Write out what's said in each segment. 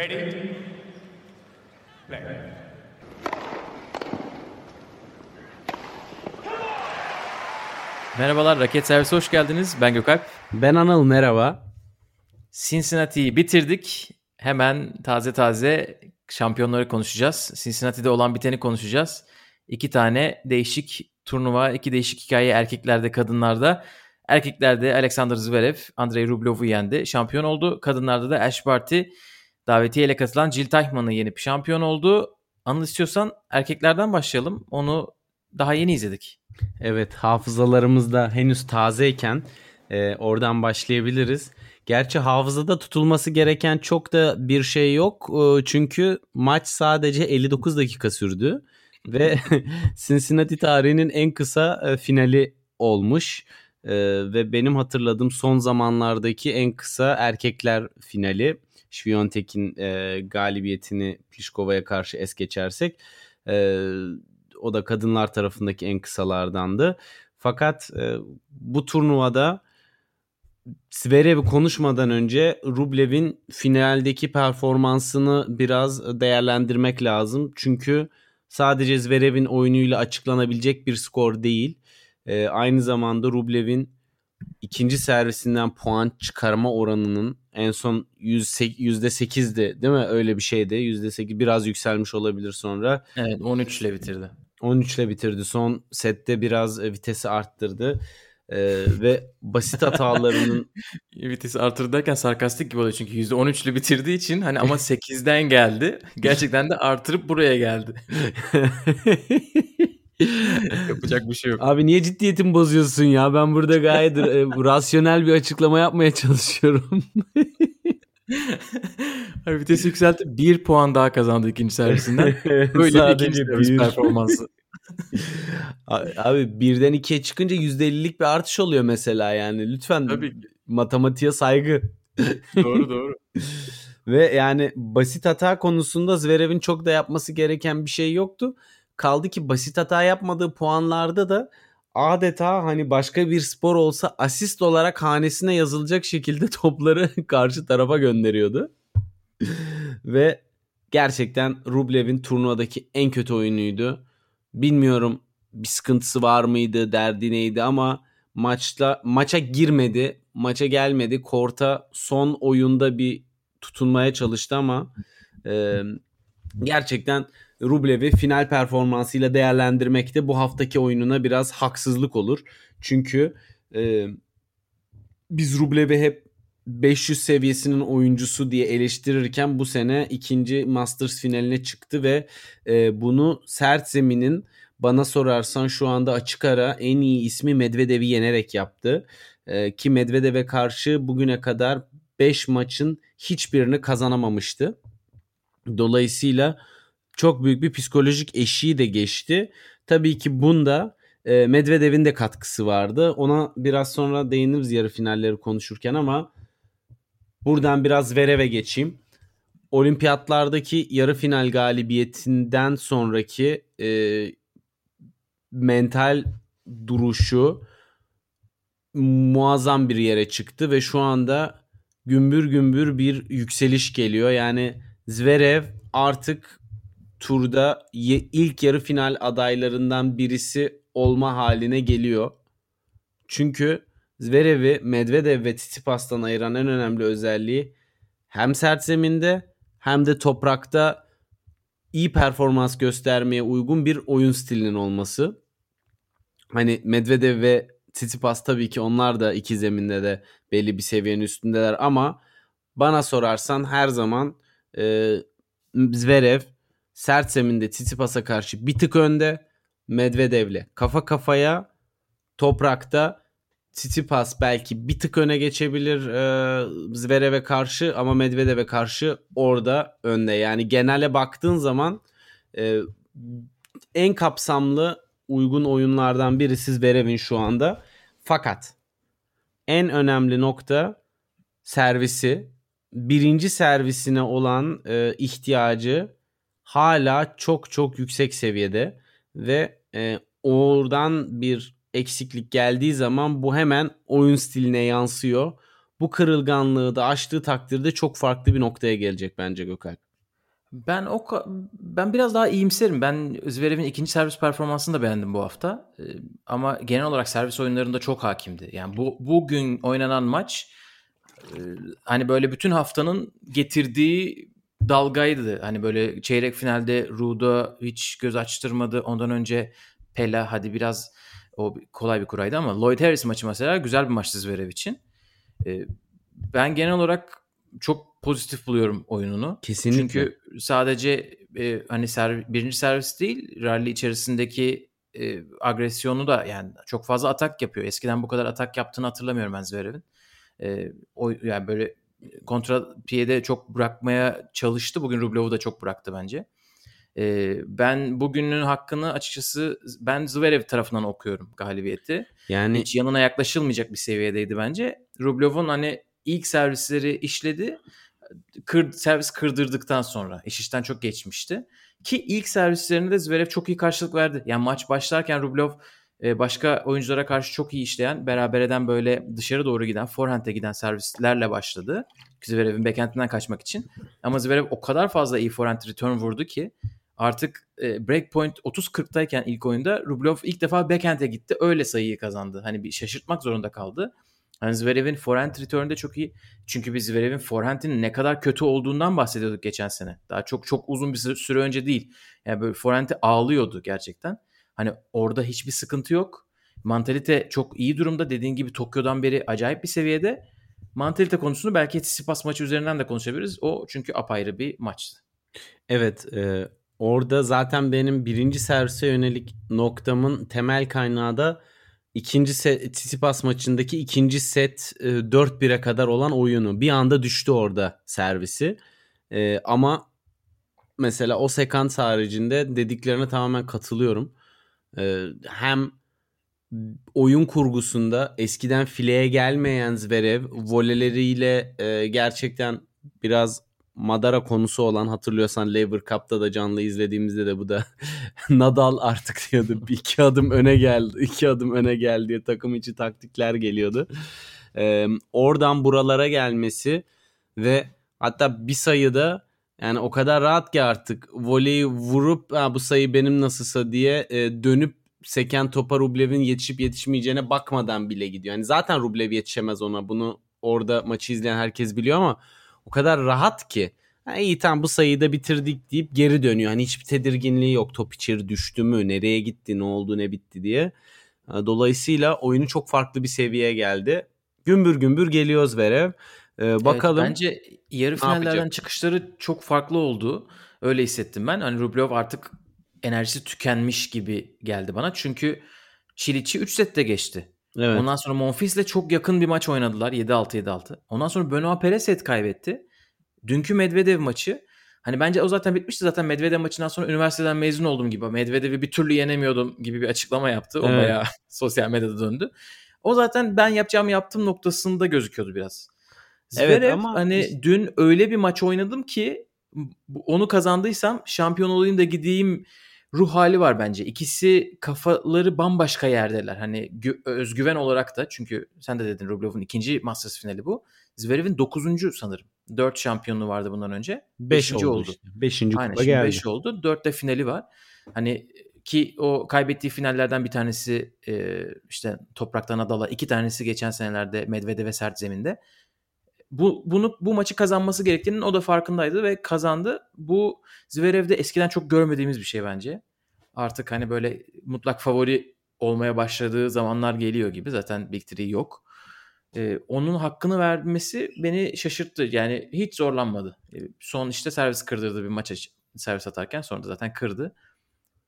Ready? Play. Merhabalar, Raket Servisi hoş geldiniz. Ben Gökalp. Ben Anıl, merhaba. Cincinnati'yi bitirdik. Hemen taze taze şampiyonları konuşacağız. Cincinnati'de olan biteni konuşacağız. İki tane değişik turnuva, iki değişik hikaye erkeklerde, kadınlarda. Erkeklerde Alexander Zverev, Andrei Rublev'u yendi. Şampiyon oldu. Kadınlarda da Ash Barty davetiyeyle katılan Jill Teichmann'ı yenip şampiyon oldu. Anıl istiyorsan erkeklerden başlayalım. Onu daha yeni izledik. Evet hafızalarımızda henüz tazeyken e, oradan başlayabiliriz. Gerçi hafızada tutulması gereken çok da bir şey yok. E, çünkü maç sadece 59 dakika sürdü. Ve Cincinnati tarihinin en kısa e, finali olmuş. E, ve benim hatırladığım son zamanlardaki en kısa erkekler finali. Şviyontek'in e, galibiyetini Pliškova'ya karşı es geçersek. E, o da kadınlar tarafındaki en kısalardandı. Fakat e, bu turnuvada Zverev'i konuşmadan önce Rublev'in finaldeki performansını biraz değerlendirmek lazım. Çünkü sadece Zverev'in oyunuyla açıklanabilecek bir skor değil. E, aynı zamanda Rublev'in ikinci servisinden puan çıkarma oranının en son %8'di değil mi? Öyle bir şeydi. %8 biraz yükselmiş olabilir sonra. Evet 13 ile bitirdi. 13 ile bitirdi. Son sette biraz e, vitesi arttırdı. Ee, ve basit hatalarının vitesi artırdı derken sarkastik gibi oluyor çünkü %13 ile bitirdiği için hani ama 8'den geldi. Gerçekten de artırıp buraya geldi. Yapacak bir şey yok. Abi niye ciddiyetimi bozuyorsun ya? Ben burada gayet e, rasyonel bir açıklama yapmaya çalışıyorum. Abi vites yükseltti. Bir puan daha kazandı ikinci servisinden. Böyle Sadece bir ikinci servis performansı. Abi birden ikiye çıkınca %50'lik bir artış oluyor mesela yani. Lütfen Tabii. matematiğe saygı. doğru doğru. Ve yani basit hata konusunda Zverev'in çok da yapması gereken bir şey yoktu. Kaldı ki basit hata yapmadığı puanlarda da adeta hani başka bir spor olsa asist olarak hanesine yazılacak şekilde topları karşı tarafa gönderiyordu. Ve gerçekten Rublev'in turnuvadaki en kötü oyunuydu. Bilmiyorum bir sıkıntısı var mıydı, derdi neydi ama maçta maça girmedi, maça gelmedi. Korta son oyunda bir tutunmaya çalıştı ama e, gerçekten Rublev'i final performansıyla değerlendirmekte bu haftaki oyununa biraz haksızlık olur. Çünkü e, biz Rublev'i hep 500 seviyesinin oyuncusu diye eleştirirken bu sene ikinci Masters finaline çıktı ve e, bunu sert zeminin bana sorarsan şu anda açık ara en iyi ismi Medvedev'i yenerek yaptı. E, ki Medvedev'e karşı bugüne kadar 5 maçın hiçbirini kazanamamıştı. Dolayısıyla çok büyük bir psikolojik eşiği de geçti. Tabii ki bunda e, Medvedev'in de katkısı vardı. Ona biraz sonra değiniriz yarı finalleri konuşurken ama buradan biraz Verev'e geçeyim. Olimpiyatlardaki yarı final galibiyetinden sonraki e, mental duruşu muazzam bir yere çıktı ve şu anda gümbür gümbür bir yükseliş geliyor. Yani Zverev artık turda ilk yarı final adaylarından birisi olma haline geliyor. Çünkü Zverev'i Medvedev ve Tsitsipas'tan ayıran en önemli özelliği hem sert zeminde hem de toprakta iyi performans göstermeye uygun bir oyun stilinin olması. Hani Medvedev ve Tsitsipas tabii ki onlar da iki zeminde de belli bir seviyenin üstündeler ama bana sorarsan her zaman e, Zverev sert zeminde Tsitsipas'a karşı bir tık önde. Medvedev'le kafa kafaya toprakta Tsitsipas belki bir tık öne geçebilir e, Zverev'e karşı ama Medvedev'e karşı orada önde. Yani genele baktığın zaman e, en kapsamlı uygun oyunlardan birisi Zverev'in şu anda. Fakat en önemli nokta servisi. Birinci servisine olan e, ihtiyacı hala çok çok yüksek seviyede ve e, oradan bir eksiklik geldiği zaman bu hemen oyun stiline yansıyor. bu kırılganlığı da aştığı takdirde çok farklı bir noktaya gelecek bence Gökalp. Ben o ben biraz daha iyimserim. Ben Zverev'in ikinci servis performansını da beğendim bu hafta. Ee, ama genel olarak servis oyunlarında çok hakimdi. Yani bu bugün oynanan maç e, hani böyle bütün haftanın getirdiği dalgaydı. Hani böyle çeyrek finalde Ruda hiç göz açtırmadı. Ondan önce Pella hadi biraz o kolay bir kuraydı ama Lloyd Harris maçı mesela güzel bir maçtı Zverev için. Ee, ben genel olarak çok pozitif buluyorum oyununu. Kesinlikle. Çünkü sadece e, hani serv birinci servis değil rally içerisindeki e, agresyonu da yani çok fazla atak yapıyor. Eskiden bu kadar atak yaptığını hatırlamıyorum ben Zverev'in. E, o yani böyle kontra piyede çok bırakmaya çalıştı. Bugün Rublev'u da çok bıraktı bence. E, ben bugünün hakkını açıkçası ben Zverev tarafından okuyorum galibiyeti. Yani hiç yanına yaklaşılmayacak bir seviyedeydi bence. Rublev'un hani ilk servisleri işledi. Kır, servis kırdırdıktan sonra iş işten çok geçmişti. Ki ilk servislerinde de Zverev çok iyi karşılık verdi. Yani maç başlarken Rublev e, başka oyunculara karşı çok iyi işleyen, beraber eden böyle dışarı doğru giden, forehand'e giden servislerle başladı. Zverev'in backhand'inden kaçmak için. Ama Zverev o kadar fazla iyi forehand return vurdu ki artık e, breakpoint 30-40'tayken ilk oyunda Rublev ilk defa backhand'e gitti. Öyle sayıyı kazandı. Hani bir şaşırtmak zorunda kaldı. Hani Zverev'in forehand return'de çok iyi. Çünkü biz Zverev'in forehand'in ne kadar kötü olduğundan bahsediyorduk geçen sene. Daha çok çok uzun bir süre önce değil. Yani böyle forehand'i ağlıyordu gerçekten. Hani orada hiçbir sıkıntı yok. Mantalite çok iyi durumda. Dediğin gibi Tokyo'dan beri acayip bir seviyede. Mantalite konusunu belki Tsitsipas maçı üzerinden de konuşabiliriz. O çünkü apayrı bir maçtı. Evet. E, orada zaten benim birinci servise yönelik noktamın temel kaynağı da ikinci set Tsitsipas maçındaki ikinci set e, 4-1'e kadar olan oyunu. Bir anda düştü orada servisi. E, ama mesela o sekans haricinde dediklerine tamamen katılıyorum. E, hem oyun kurgusunda eskiden fileye gelmeyen Zverev voleleriyle e, gerçekten biraz Madara konusu olan hatırlıyorsan Lever Cup'ta da canlı izlediğimizde de bu da Nadal artık diyordu. Bir iki adım öne geldi. iki adım öne geldi diye takım içi taktikler geliyordu. Ee, oradan buralara gelmesi ve hatta bir sayıda yani o kadar rahat ki artık voleyi vurup bu sayı benim nasılsa diye e, dönüp seken topa Rublev'in yetişip yetişmeyeceğine bakmadan bile gidiyor. Yani zaten Rublev yetişemez ona. Bunu orada maçı izleyen herkes biliyor ama o kadar rahat ki. Ha, iyi tamam bu sayıyı da bitirdik deyip geri dönüyor. Hani hiçbir tedirginliği yok. Top içeri düştü mü? Nereye gitti? Ne oldu? Ne bitti diye. Dolayısıyla oyunu çok farklı bir seviyeye geldi. Gümbür gümbür geliyor Zverev. Ee, bakalım. Evet, bence yarı finallerden çıkışları çok farklı oldu. Öyle hissettim ben. Hani Rublev artık enerjisi tükenmiş gibi geldi bana. Çünkü Çiliç'i 3 sette geçti. Evet. Ondan sonra Monfils'le çok yakın bir maç oynadılar. 7-6 7-6. Ondan sonra Benoit Perez set kaybetti. Dünkü Medvedev maçı hani bence o zaten bitmişti. Zaten Medvedev maçından sonra üniversiteden mezun oldum gibi. Medvedev'i bir türlü yenemiyordum gibi bir açıklama yaptı. O evet. bayağı sosyal medyada döndü. O zaten ben yapacağımı yaptım noktasında gözüküyordu biraz. Zverev evet, ama hani dün öyle bir maç oynadım ki onu kazandıysam şampiyon olayım da gideyim ruh hali var bence. İkisi kafaları bambaşka yerdeler. Hani özgüven olarak da çünkü sen de dedin Rublev'in ikinci Masters finali bu. Zverev'in dokuzuncu sanırım. Dört şampiyonluğu vardı bundan önce. Beş oldu. oldu. Işte. Beşinci Aynen, kupa geldi. Beş oldu. Dörtte finali var. Hani ki o kaybettiği finallerden bir tanesi e, işte topraktan adala iki tanesi geçen senelerde Medvedev ve sert zeminde bu bunu bu maçı kazanması gerektiğinin o da farkındaydı ve kazandı. Bu Zverev'de eskiden çok görmediğimiz bir şey bence. Artık hani böyle mutlak favori olmaya başladığı zamanlar geliyor gibi. Zaten Big Three yok. Ee, onun hakkını vermesi beni şaşırttı. Yani hiç zorlanmadı. Ee, son işte servis kırdırdı bir maç servis atarken sonra da zaten kırdı.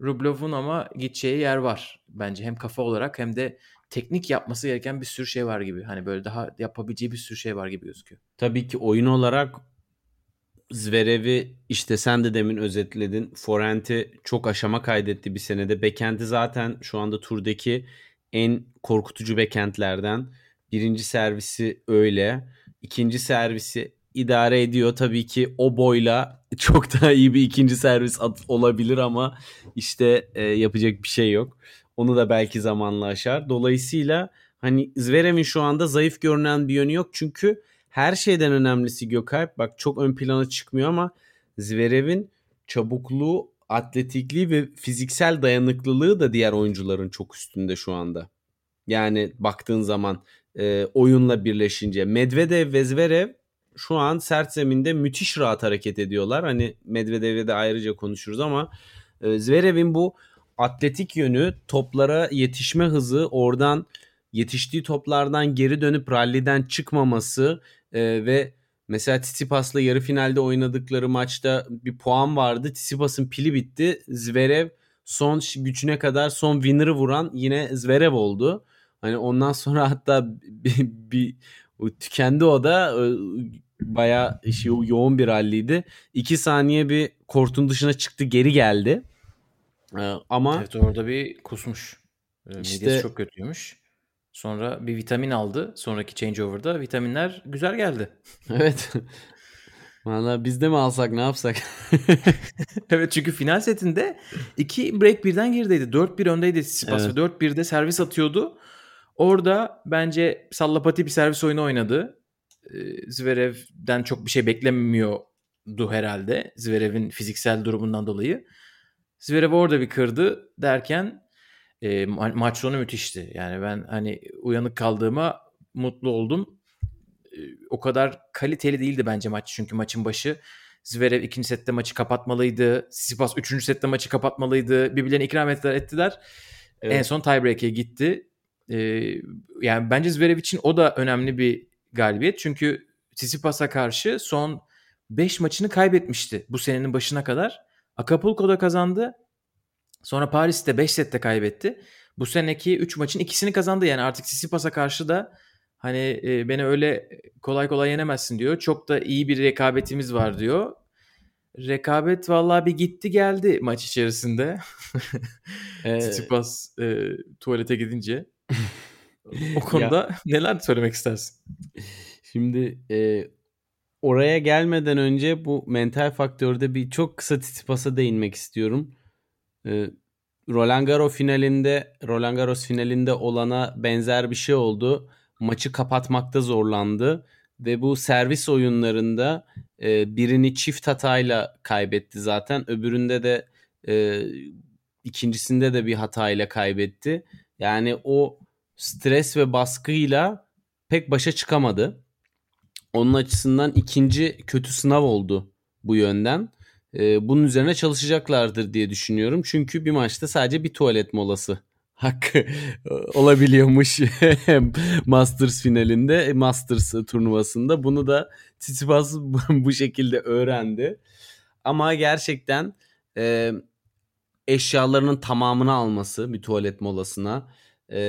Rublev'un ama gideceği yer var bence. Hem kafa olarak hem de teknik yapması gereken bir sürü şey var gibi. Hani böyle daha yapabileceği bir sürü şey var gibi gözüküyor. Tabii ki oyun olarak Zverev'i işte sen de demin özetledin. Forent'i çok aşama kaydetti bir senede. Backend'i zaten şu anda turdaki en korkutucu backendlerden. Birinci servisi öyle. İkinci servisi idare ediyor. Tabii ki o boyla çok daha iyi bir ikinci servis olabilir ama işte e, yapacak bir şey yok. Onu da belki zamanla aşar. Dolayısıyla hani Zverev'in şu anda zayıf görünen bir yönü yok. Çünkü her şeyden önemlisi Gökalp. Bak çok ön plana çıkmıyor ama Zverev'in çabukluğu, atletikliği ve fiziksel dayanıklılığı da diğer oyuncuların çok üstünde şu anda. Yani baktığın zaman e, oyunla birleşince Medvedev ve Zverev şu an sert zeminde müthiş rahat hareket ediyorlar. Hani Medvedev'e de ayrıca konuşuruz ama e, Zverev'in bu atletik yönü, toplara yetişme hızı, oradan yetiştiği toplardan geri dönüp ralliden çıkmaması e, ve mesela Tsitsipas'la yarı finalde oynadıkları maçta bir puan vardı. Tsitsipas'ın pili bitti. Zverev son gücüne kadar son winner'ı vuran yine Zverev oldu. Hani ondan sonra hatta bir, bir tükendi o da bayağı şey, yoğun bir ralliydi. İki saniye bir kortun dışına çıktı geri geldi. Ee, ama evet orada bir kusmuş. İşte, Midesi çok kötüymüş. Sonra bir vitamin aldı. Sonraki changeover'da vitaminler güzel geldi. Evet. Valla biz de mi alsak ne yapsak? evet çünkü final setinde iki break birden gerideydi. 4-1 öndeydi Tsitsipas evet. ve 4-1'de servis atıyordu. Orada bence sallapati bir servis oyunu oynadı. Zverev'den çok bir şey beklemiyordu herhalde. Zverev'in fiziksel durumundan dolayı. Zverev orada bir kırdı derken e, ma- maç sonu müthişti. Yani ben hani uyanık kaldığıma mutlu oldum. E, o kadar kaliteli değildi bence maç çünkü maçın başı. Zverev ikinci sette maçı kapatmalıydı. Tsitsipas üçüncü sette maçı kapatmalıydı. Birbirlerine ikram ettiler. ettiler. Evet. En son tiebreak'e gitti. Ee, yani bence Zverev için o da önemli bir galibiyet. Çünkü Tsitsipas'a karşı son 5 maçını kaybetmişti bu senenin başına kadar. Acapulco'da kazandı. Sonra Paris'te 5 sette kaybetti. Bu seneki 3 maçın ikisini kazandı. Yani artık Tsitsipas'a karşı da hani e, beni öyle kolay kolay yenemezsin diyor. Çok da iyi bir rekabetimiz var diyor. Rekabet vallahi bir gitti geldi maç içerisinde. Tsitsipas e, tuvalete gidince. o konuda ya, neler söylemek istersin? Şimdi e, oraya gelmeden önce bu mental faktörde bir çok kısa Tsitsipas'a değinmek istiyorum. E, Roland Garros finalinde Roland Garros finalinde olana benzer bir şey oldu. Maçı kapatmakta zorlandı ve bu servis oyunlarında e, birini çift hatayla kaybetti zaten. Öbüründe de e, ikincisinde de bir hatayla kaybetti. Yani o stres ve baskıyla pek başa çıkamadı. Onun açısından ikinci kötü sınav oldu bu yönden. Ee, bunun üzerine çalışacaklardır diye düşünüyorum. Çünkü bir maçta sadece bir tuvalet molası hakkı e, olabiliyormuş Masters finalinde, Masters turnuvasında. Bunu da Tsitsipas bu şekilde öğrendi. Ama gerçekten e, eşyalarının tamamını alması bir tuvalet molasına e,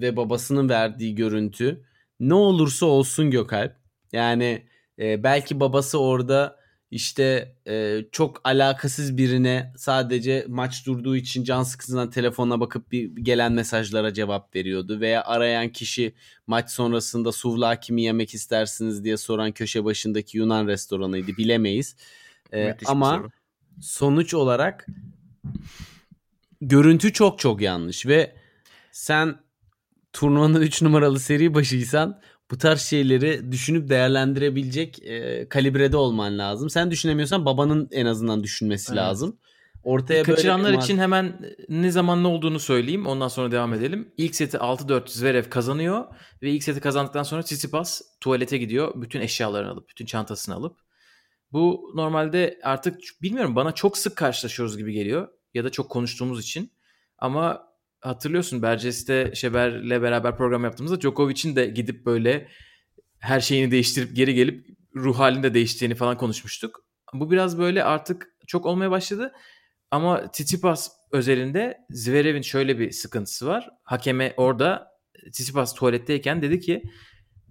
ve babasının verdiği görüntü ne olursa olsun Gökalp. Yani e, belki babası orada işte e, çok alakasız birine sadece maç durduğu için can sıkısından telefona bakıp bir gelen mesajlara cevap veriyordu veya arayan kişi maç sonrasında suvlaki mi yemek istersiniz diye soran köşe başındaki Yunan restoranıydı bilemeyiz. E, ama sonuç olarak görüntü çok çok yanlış ve sen turnuvanın 3 numaralı seri başıysan bu tarz şeyleri düşünüp değerlendirebilecek e, kalibrede olman lazım. Sen düşünemiyorsan babanın en azından düşünmesi evet. lazım. Ortaya Kaçıranlar böyle için hemen ne zaman ne olduğunu söyleyeyim. Ondan sonra devam edelim. İlk seti 6-4 Zverev kazanıyor ve ilk seti kazandıktan sonra Tsitsipas tuvalete gidiyor. Bütün eşyalarını alıp, bütün çantasını alıp. Bu normalde artık bilmiyorum bana çok sık karşılaşıyoruz gibi geliyor ya da çok konuştuğumuz için. Ama hatırlıyorsun Berces'te Şeber'le beraber program yaptığımızda Djokovic'in de gidip böyle her şeyini değiştirip geri gelip ruh halinde değiştiğini falan konuşmuştuk. Bu biraz böyle artık çok olmaya başladı. Ama Tsitsipas özelinde Zverev'in şöyle bir sıkıntısı var. Hakeme orada Tsitsipas tuvaletteyken dedi ki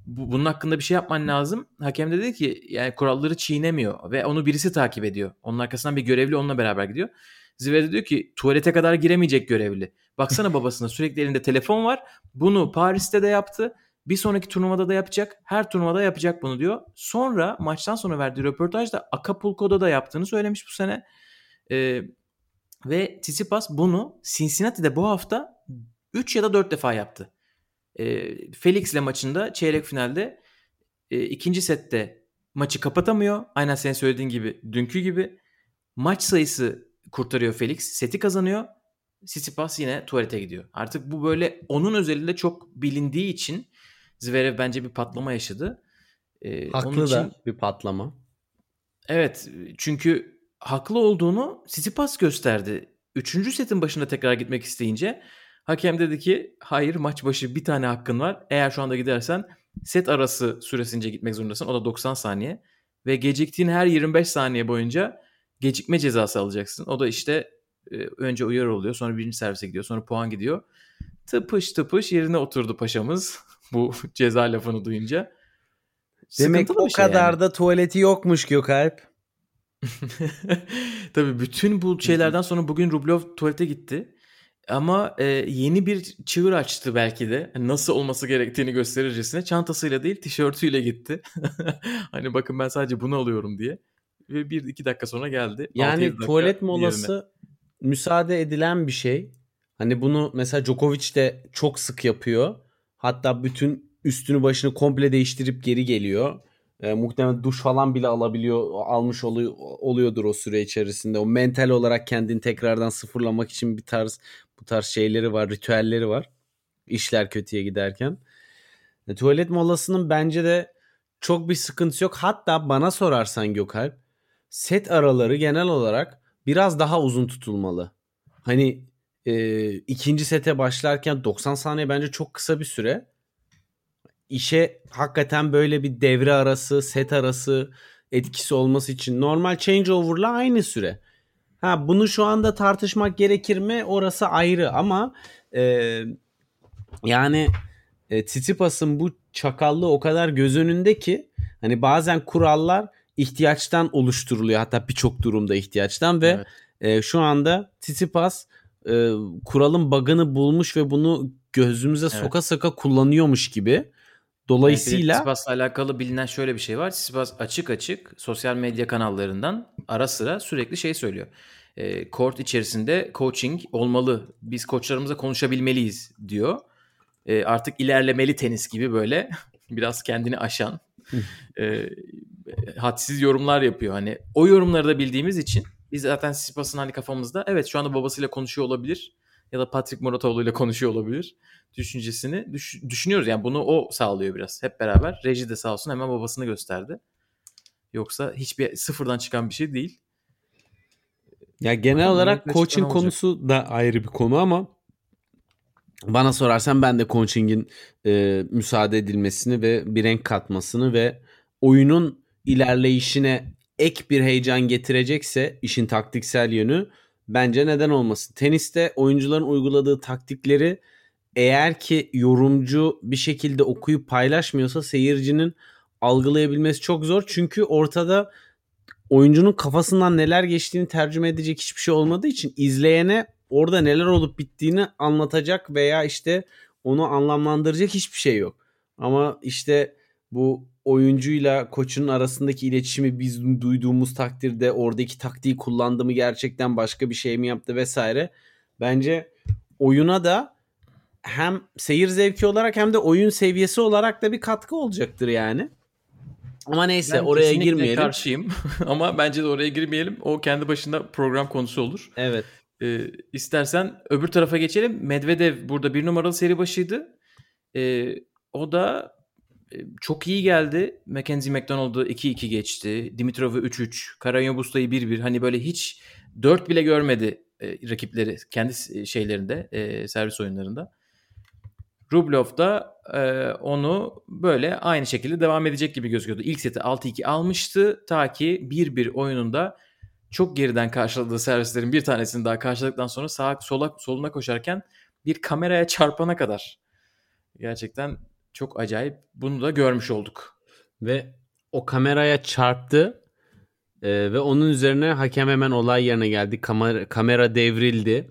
bu, bunun hakkında bir şey yapman lazım. Hakem de dedi ki yani kuralları çiğnemiyor ve onu birisi takip ediyor. Onun arkasından bir görevli onunla beraber gidiyor. Zverev diyor ki tuvalete kadar giremeyecek görevli. Baksana babasına sürekli elinde telefon var. Bunu Paris'te de yaptı. Bir sonraki turnuvada da yapacak. Her turnuvada yapacak bunu diyor. Sonra maçtan sonra verdiği röportajda Acapulco'da da yaptığını söylemiş bu sene. Ee, ve Tsitsipas bunu Cincinnati'de bu hafta 3 ya da 4 defa yaptı. E, Felix'le maçında çeyrek finalde e, ikinci sette maçı kapatamıyor. Aynen senin söylediğin gibi dünkü gibi. Maç sayısı kurtarıyor Felix. Seti kazanıyor. Tsitsipas yine tuvalete gidiyor. Artık bu böyle onun özelinde çok bilindiği için Zverev bence bir patlama yaşadı. Ee, Haklı için, da bir patlama. Evet çünkü haklı olduğunu Tsitsipas gösterdi. Üçüncü setin başında tekrar gitmek isteyince hakem dedi ki hayır maç başı bir tane hakkın var. Eğer şu anda gidersen set arası süresince gitmek zorundasın. O da 90 saniye. Ve geciktiğin her 25 saniye boyunca gecikme cezası alacaksın. O da işte önce uyarı oluyor sonra birinci servise gidiyor sonra puan gidiyor. Tıpış tıpış yerine oturdu paşamız bu ceza lafını duyunca. Demek o şey kadar yani. da tuvaleti yokmuş Gökalp. Tabii bütün bu şeylerden sonra bugün Rublov tuvalete gitti. Ama e, yeni bir çığır açtı belki de. Hani nasıl olması gerektiğini gösterircesine. Çantasıyla değil tişörtüyle gitti. hani bakın ben sadece bunu alıyorum diye. Ve bir iki dakika sonra geldi. Yani tuvalet molası yerine. Müsaade edilen bir şey. Hani bunu mesela Djokovic de çok sık yapıyor. Hatta bütün üstünü başını komple değiştirip geri geliyor. E, muhtemelen duş falan bile alabiliyor, almış oluyor, oluyordur o süre içerisinde. O mental olarak kendini tekrardan sıfırlamak için bir tarz bu tarz şeyleri var, ritüelleri var. İşler kötüye giderken. E, tuvalet molasının bence de çok bir sıkıntısı yok. Hatta bana sorarsan Gökalp set araları genel olarak biraz daha uzun tutulmalı. Hani e, ikinci sete başlarken 90 saniye bence çok kısa bir süre. İşe hakikaten böyle bir devre arası, set arası etkisi olması için normal changeover'la aynı süre. Ha bunu şu anda tartışmak gerekir mi? Orası ayrı ama e, yani e, Tsitsipas'ın bu çakallığı o kadar göz önünde ki hani bazen kurallar ihtiyaçtan oluşturuluyor. Hatta birçok durumda ihtiyaçtan ve evet. e, şu anda Tsitsipas e, kuralın bug'ını bulmuş ve bunu gözümüze evet. soka soka kullanıyormuş gibi. Dolayısıyla yani Tsitsipas'la alakalı bilinen şöyle bir şey var. Tsitsipas açık açık sosyal medya kanallarından ara sıra sürekli şey söylüyor. E, court içerisinde coaching olmalı. Biz koçlarımıza konuşabilmeliyiz diyor. E, artık ilerlemeli tenis gibi böyle biraz kendini aşan e, hadsiz yorumlar yapıyor. Hani o yorumları da bildiğimiz için biz zaten Sipas'ın hani kafamızda evet şu anda babasıyla konuşuyor olabilir ya da Patrick Muratoğlu ile konuşuyor olabilir düşüncesini düş- düşünüyoruz. Yani bunu o sağlıyor biraz hep beraber. Reji de sağ olsun hemen babasını gösterdi. Yoksa hiçbir sıfırdan çıkan bir şey değil. Ya genel ama olarak coaching konusu da ayrı bir konu ama bana sorarsan ben de coaching'in e, müsaade edilmesini ve bir renk katmasını ve oyunun ilerleyişine ek bir heyecan getirecekse işin taktiksel yönü bence neden olmasın. Teniste oyuncuların uyguladığı taktikleri eğer ki yorumcu bir şekilde okuyup paylaşmıyorsa seyircinin algılayabilmesi çok zor. Çünkü ortada oyuncunun kafasından neler geçtiğini tercüme edecek hiçbir şey olmadığı için izleyene orada neler olup bittiğini anlatacak veya işte onu anlamlandıracak hiçbir şey yok. Ama işte bu oyuncuyla koçun arasındaki iletişimi biz duyduğumuz takdirde oradaki taktiği kullandı mı gerçekten başka bir şey mi yaptı vesaire. Bence oyuna da hem seyir zevki olarak hem de oyun seviyesi olarak da bir katkı olacaktır yani. Ama neyse ben oraya girmeyelim. karşıyım ama bence de oraya girmeyelim. O kendi başında program konusu olur. Evet. Ee, istersen öbür tarafa geçelim. Medvedev burada bir numaralı seri başıydı. Ee, o da çok iyi geldi. Mackenzie McDonald'ı 2-2 geçti. Dimitrov'u 3-3. Karayobusta'yı 1-1. Hani böyle hiç 4 bile görmedi e, rakipleri kendi e, şeylerinde, e, servis oyunlarında. Rublev da e, onu böyle aynı şekilde devam edecek gibi gözüküyordu. İlk seti 6-2 almıştı ta ki 1-1 oyununda çok geriden karşıladığı servislerin bir tanesini daha karşıladıktan sonra sağa sola soluna koşarken bir kameraya çarpana kadar. Gerçekten çok acayip. Bunu da görmüş olduk. Ve o kameraya çarptı ee, ve onun üzerine hakem hemen olay yerine geldi. Kamera, kamera devrildi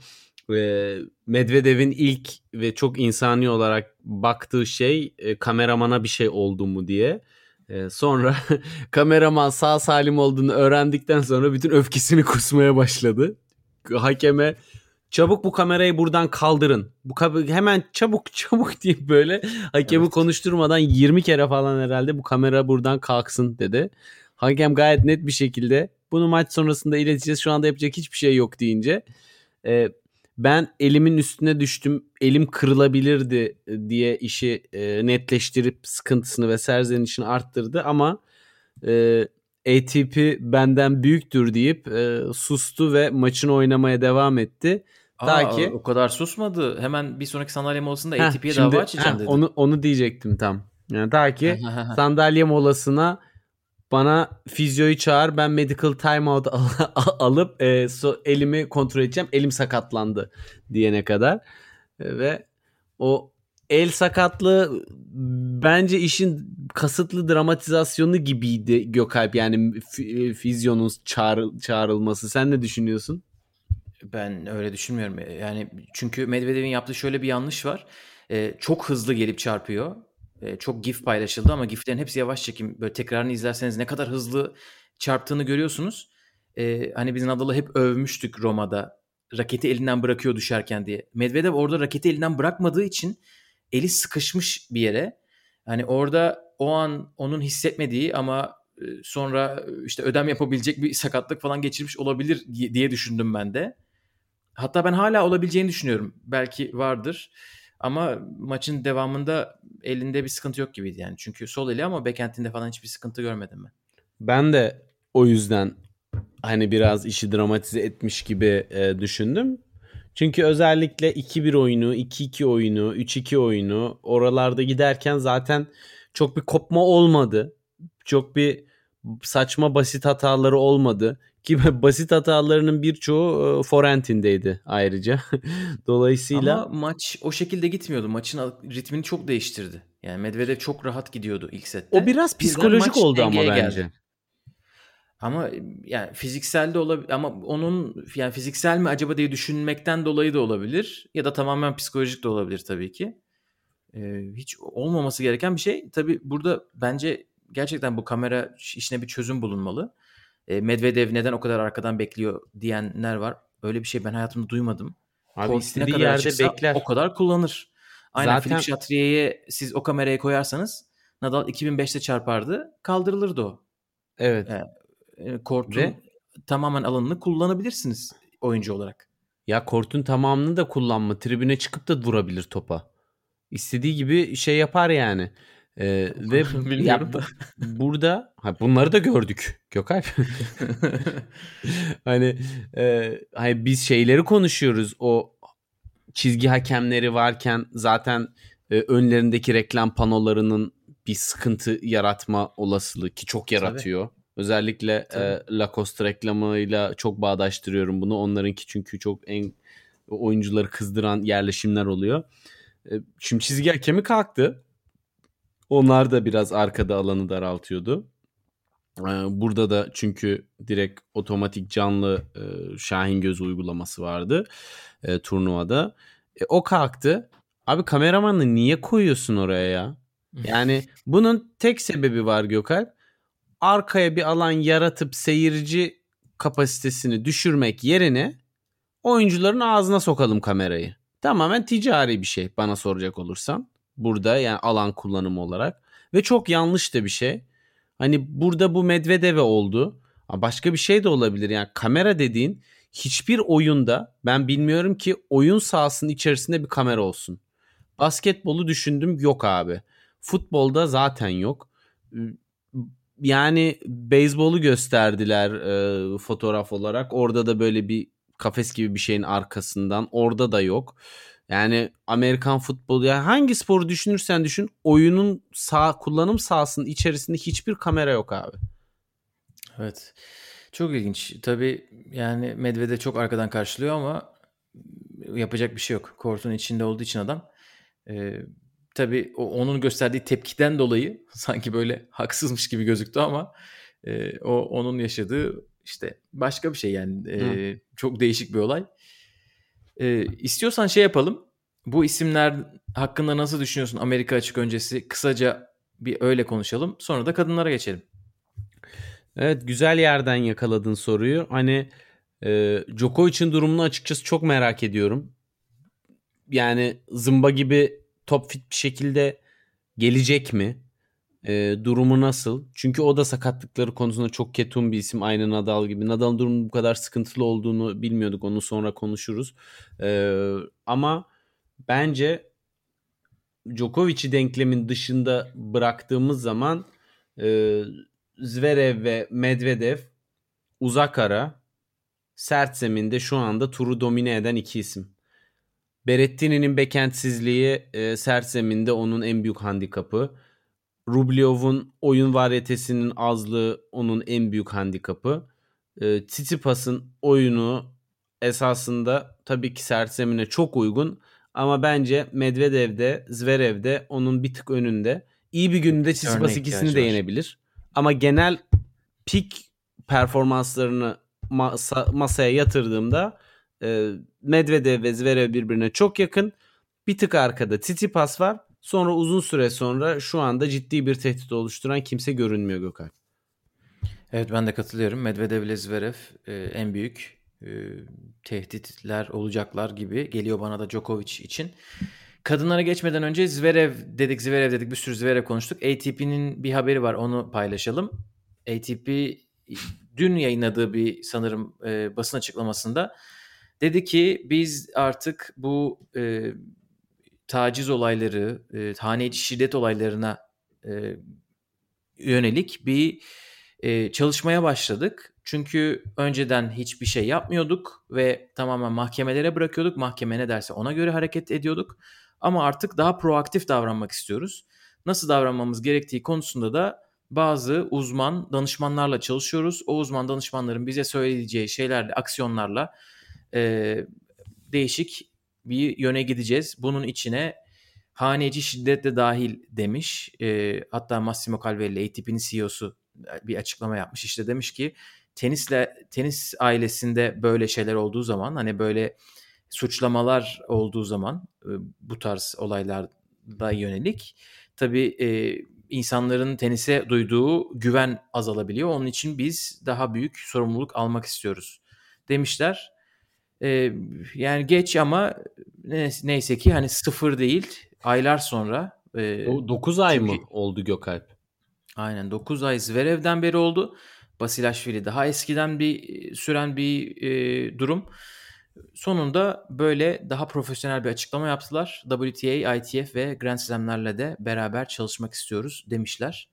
e, Medvedev'in ilk ve çok insani olarak baktığı şey e, kameramana bir şey oldu mu diye. E, sonra kameraman sağ salim olduğunu öğrendikten sonra bütün öfkesini kusmaya başladı. Hakeme çabuk bu kamerayı buradan kaldırın. Bu hemen çabuk çabuk deyip böyle hakemi Evet. konuşturmadan 20 kere falan herhalde bu kamera buradan kalksın dedi. Hakem gayet net bir şekilde bunu maç sonrasında ileteceğiz. Şu anda yapacak hiçbir şey yok deyince e, ben elimin üstüne düştüm. Elim kırılabilirdi diye işi e, netleştirip sıkıntısını ve serzenişini arttırdı ama e, ATP benden büyüktür deyip e, sustu ve maçını oynamaya devam etti. Ta Aa, ki- o kadar susmadı. Hemen bir sonraki sandalye molasında Heh, ATP'ye şimdi- dava açacağım heh, dedi. Onu onu diyecektim tam. Yani ta ki sandalye molasına bana fizyoyu çağır ben medical timeout al- alıp e, so- elimi kontrol edeceğim. Elim sakatlandı diyene kadar. E, ve o el sakatlığı bence işin kasıtlı dramatizasyonu gibiydi Gökalp. Yani fi- fizyonun çağrı- çağrılması. Sen ne düşünüyorsun? Ben öyle düşünmüyorum. Yani çünkü Medvedev'in yaptığı şöyle bir yanlış var. Ee, çok hızlı gelip çarpıyor. Ee, çok gif paylaşıldı ama giflerin hepsi yavaş çekim. Böyle tekrarını izlerseniz ne kadar hızlı çarptığını görüyorsunuz. Ee, hani biz Nadal'ı hep övmüştük Roma'da. Raketi elinden bırakıyor düşerken diye. Medvedev orada raketi elinden bırakmadığı için eli sıkışmış bir yere. Hani orada o an onun hissetmediği ama e, sonra işte ödem yapabilecek bir sakatlık falan geçirmiş olabilir diye düşündüm ben de. Hatta ben hala olabileceğini düşünüyorum. Belki vardır. Ama maçın devamında elinde bir sıkıntı yok gibiydi yani. Çünkü sol eli ama backhand'inde falan hiçbir sıkıntı görmedim ben. Ben de o yüzden hani biraz işi dramatize etmiş gibi e, düşündüm. Çünkü özellikle 2-1 oyunu, 2-2 oyunu, 3-2 oyunu oralarda giderken zaten çok bir kopma olmadı. Çok bir saçma basit hataları olmadı. Ki basit hatalarının birçoğu e, Forent'indeydi ayrıca. Dolayısıyla Ama maç o şekilde gitmiyordu. Maçın ritmini çok değiştirdi. Yani Medvedev çok rahat gidiyordu ilk sette. o biraz psikolojik maç oldu ama bence. geldi. Ama yani fiziksel de olabilir ama onun yani fiziksel mi acaba diye düşünmekten dolayı da olabilir ya da tamamen psikolojik de olabilir tabii ki. Ee, hiç olmaması gereken bir şey. Tabii burada bence gerçekten bu kamera işine bir çözüm bulunmalı. Ee, Medvedev neden o kadar arkadan bekliyor diyenler var. Öyle bir şey ben hayatımda duymadım. Abi Kort ne istediği kadar yerde bekler. O kadar kullanır. Aynen Zaten- Philippe Chatrier'e siz o kamerayı koyarsanız Nadal 2005'te çarpardı. Kaldırılırdı o. Evet. Evet. E, Kortun Ve- tamamen alanını kullanabilirsiniz oyuncu olarak. Ya kortun tamamını da kullanma. Tribüne çıkıp da vurabilir topa. İstediği gibi şey yapar yani. Ee, ve ya, da. burada ha, bunları da gördük Gökalp. hani, e, hani biz şeyleri konuşuyoruz. O çizgi hakemleri varken zaten e, önlerindeki reklam panolarının bir sıkıntı yaratma olasılığı ki çok yaratıyor. Özellikle e, Tabii. Lacoste reklamıyla çok bağdaştırıyorum bunu. Onlarınki çünkü çok en oyuncuları kızdıran yerleşimler oluyor. E, Şimdi çizgi hakemi kalktı. Onlar da biraz arkada alanı daraltıyordu. E, Burada da çünkü direkt otomatik canlı e, Şahin Göz uygulaması vardı e, turnuvada. E, o kalktı. Abi kameramanı niye koyuyorsun oraya ya? Yani bunun tek sebebi var Gökalp. Arkaya bir alan yaratıp seyirci kapasitesini düşürmek yerine oyuncuların ağzına sokalım kamerayı. Tamamen ticari bir şey bana soracak olursan. Burada yani alan kullanımı olarak. Ve çok yanlış da bir şey. Hani burada bu Medvedev'e oldu. Başka bir şey de olabilir. Yani kamera dediğin hiçbir oyunda ben bilmiyorum ki oyun sahasının içerisinde bir kamera olsun. Basketbolu düşündüm yok abi. Futbolda zaten yok. Yani beyzbolu gösterdiler e, fotoğraf olarak. Orada da böyle bir kafes gibi bir şeyin arkasından. Orada da yok. Yani Amerikan futbolu ya hangi sporu düşünürsen düşün oyunun sağ kullanım sahasının içerisinde hiçbir kamera yok abi. Evet. Çok ilginç. Tabii yani Medvedev çok arkadan karşılıyor ama yapacak bir şey yok. Kortun içinde olduğu için adam. Ee, tabii o, onun gösterdiği tepkiden dolayı sanki böyle haksızmış gibi gözüktü ama e, o onun yaşadığı işte başka bir şey yani E, çok değişik bir olay. E, istiyorsan şey yapalım. Bu isimler hakkında nasıl düşünüyorsun Amerika açık öncesi? Kısaca bir öyle konuşalım. Sonra da kadınlara geçelim. Evet güzel yerden yakaladın soruyu. Hani Ee, Djokovic'in durumunu açıkçası çok merak ediyorum. Yani zımba gibi top fit bir şekilde gelecek mi? Ee, durumu nasıl? Çünkü o da sakatlıkları konusunda çok ketum bir isim. Aynı Nadal gibi. Nadal'ın durumu bu kadar sıkıntılı olduğunu bilmiyorduk. Onu sonra konuşuruz. Ee, ama bence Djokovic'i denklemin dışında bıraktığımız zaman e, Zverev ve Medvedev uzak ara sert zeminde şu anda turu domine eden iki isim. Berettini'nin bekentsizliği e, sert zeminde onun en büyük handikapı. Rublev'un oyun varyetesinin azlığı onun en büyük handikapı. E, Tsitsipas'ın oyunu esasında tabii ki sert zemine çok uygun ama bence Medvedev'de, Zverev'de onun bir tık önünde. İyi bir gününde Tsitsipas ikisini de yenebilir. Ama genel pik performanslarını masa, masaya yatırdığımda e, Medvedev ve Zverev birbirine çok yakın. Bir tık arkada Tsitsipas var. Sonra uzun süre sonra şu anda ciddi bir tehdit oluşturan kimse görünmüyor Gökhan. Evet ben de katılıyorum. Medvedev ile Zverev e, en büyük e, tehditler olacaklar gibi geliyor bana da Djokovic için. Kadınlara geçmeden önce Zverev dedik, Zverev dedik bir sürü Zverev konuştuk. ATP'nin bir haberi var onu paylaşalım. ATP dün yayınladığı bir sanırım e, basın açıklamasında dedi ki biz artık bu e, taciz olayları, e, hane şiddet olaylarına e, yönelik bir e, çalışmaya başladık. Çünkü önceden hiçbir şey yapmıyorduk ve tamamen mahkemelere bırakıyorduk. Mahkeme ne derse ona göre hareket ediyorduk. Ama artık daha proaktif davranmak istiyoruz. Nasıl davranmamız gerektiği konusunda da bazı uzman danışmanlarla çalışıyoruz. O uzman danışmanların bize söyleyeceği şeylerle, aksiyonlarla e, değişik bir yöne gideceğiz. Bunun içine haneci şiddet de dahil demiş. E, hatta Massimo Calvelli ATP'nin CEO'su bir açıklama yapmış. İşte demiş ki tenisle tenis ailesinde böyle şeyler olduğu zaman hani böyle suçlamalar olduğu zaman bu tarz olaylarda yönelik tabii e, insanların tenise duyduğu güven azalabiliyor. Onun için biz daha büyük sorumluluk almak istiyoruz demişler. E, yani geç ama neyse ki hani sıfır değil aylar sonra. E, 9 ay çünkü, mı oldu Gökalp? Aynen 9 ay Zverev'den beri oldu. Basilashvili daha eskiden bir süren bir e, durum. Sonunda böyle daha profesyonel bir açıklama yaptılar. WTA, ITF ve Grand Slam'lerle de beraber çalışmak istiyoruz demişler.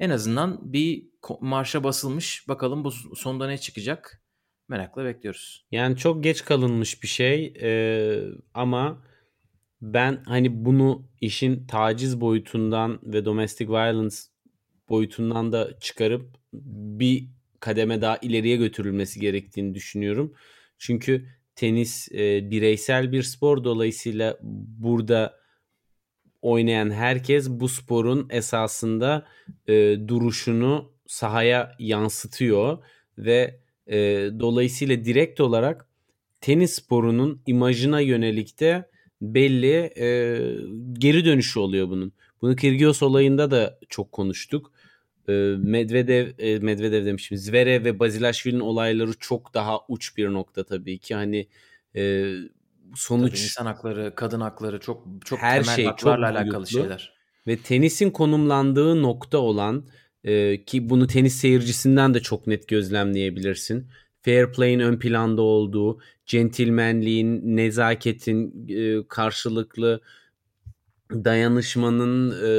En azından bir marşa basılmış. Bakalım bu sonunda ne çıkacak? Merakla bekliyoruz. Yani çok geç kalınmış bir şey ee, ama ben hani bunu işin taciz boyutundan ve domestic violence boyutundan da çıkarıp bir kademe daha ileriye götürülmesi gerektiğini düşünüyorum. Çünkü tenis e, bireysel bir spor dolayısıyla burada oynayan herkes bu sporun esasında e, duruşunu sahaya yansıtıyor ve e, dolayısıyla direkt olarak tenis sporunun imajına yönelik de belli e, geri dönüşü oluyor bunun. Bunu Kyrgios olayında da çok konuştuk. E, Medvedev, e, Medvedev demişim. Zverev ve Bazilashvili'nin olayları çok daha uç bir nokta tabii ki. Hani e, sonuç tabii insan hakları, kadın hakları çok çok her temel şey haklarla çok alakalı şeyler. Ve tenisin konumlandığı nokta olan e, ki bunu tenis seyircisinden de çok net gözlemleyebilirsin. Fair play'in ön planda olduğu, centilmenliğin, nezaketin, e, karşılıklı dayanışmanın e,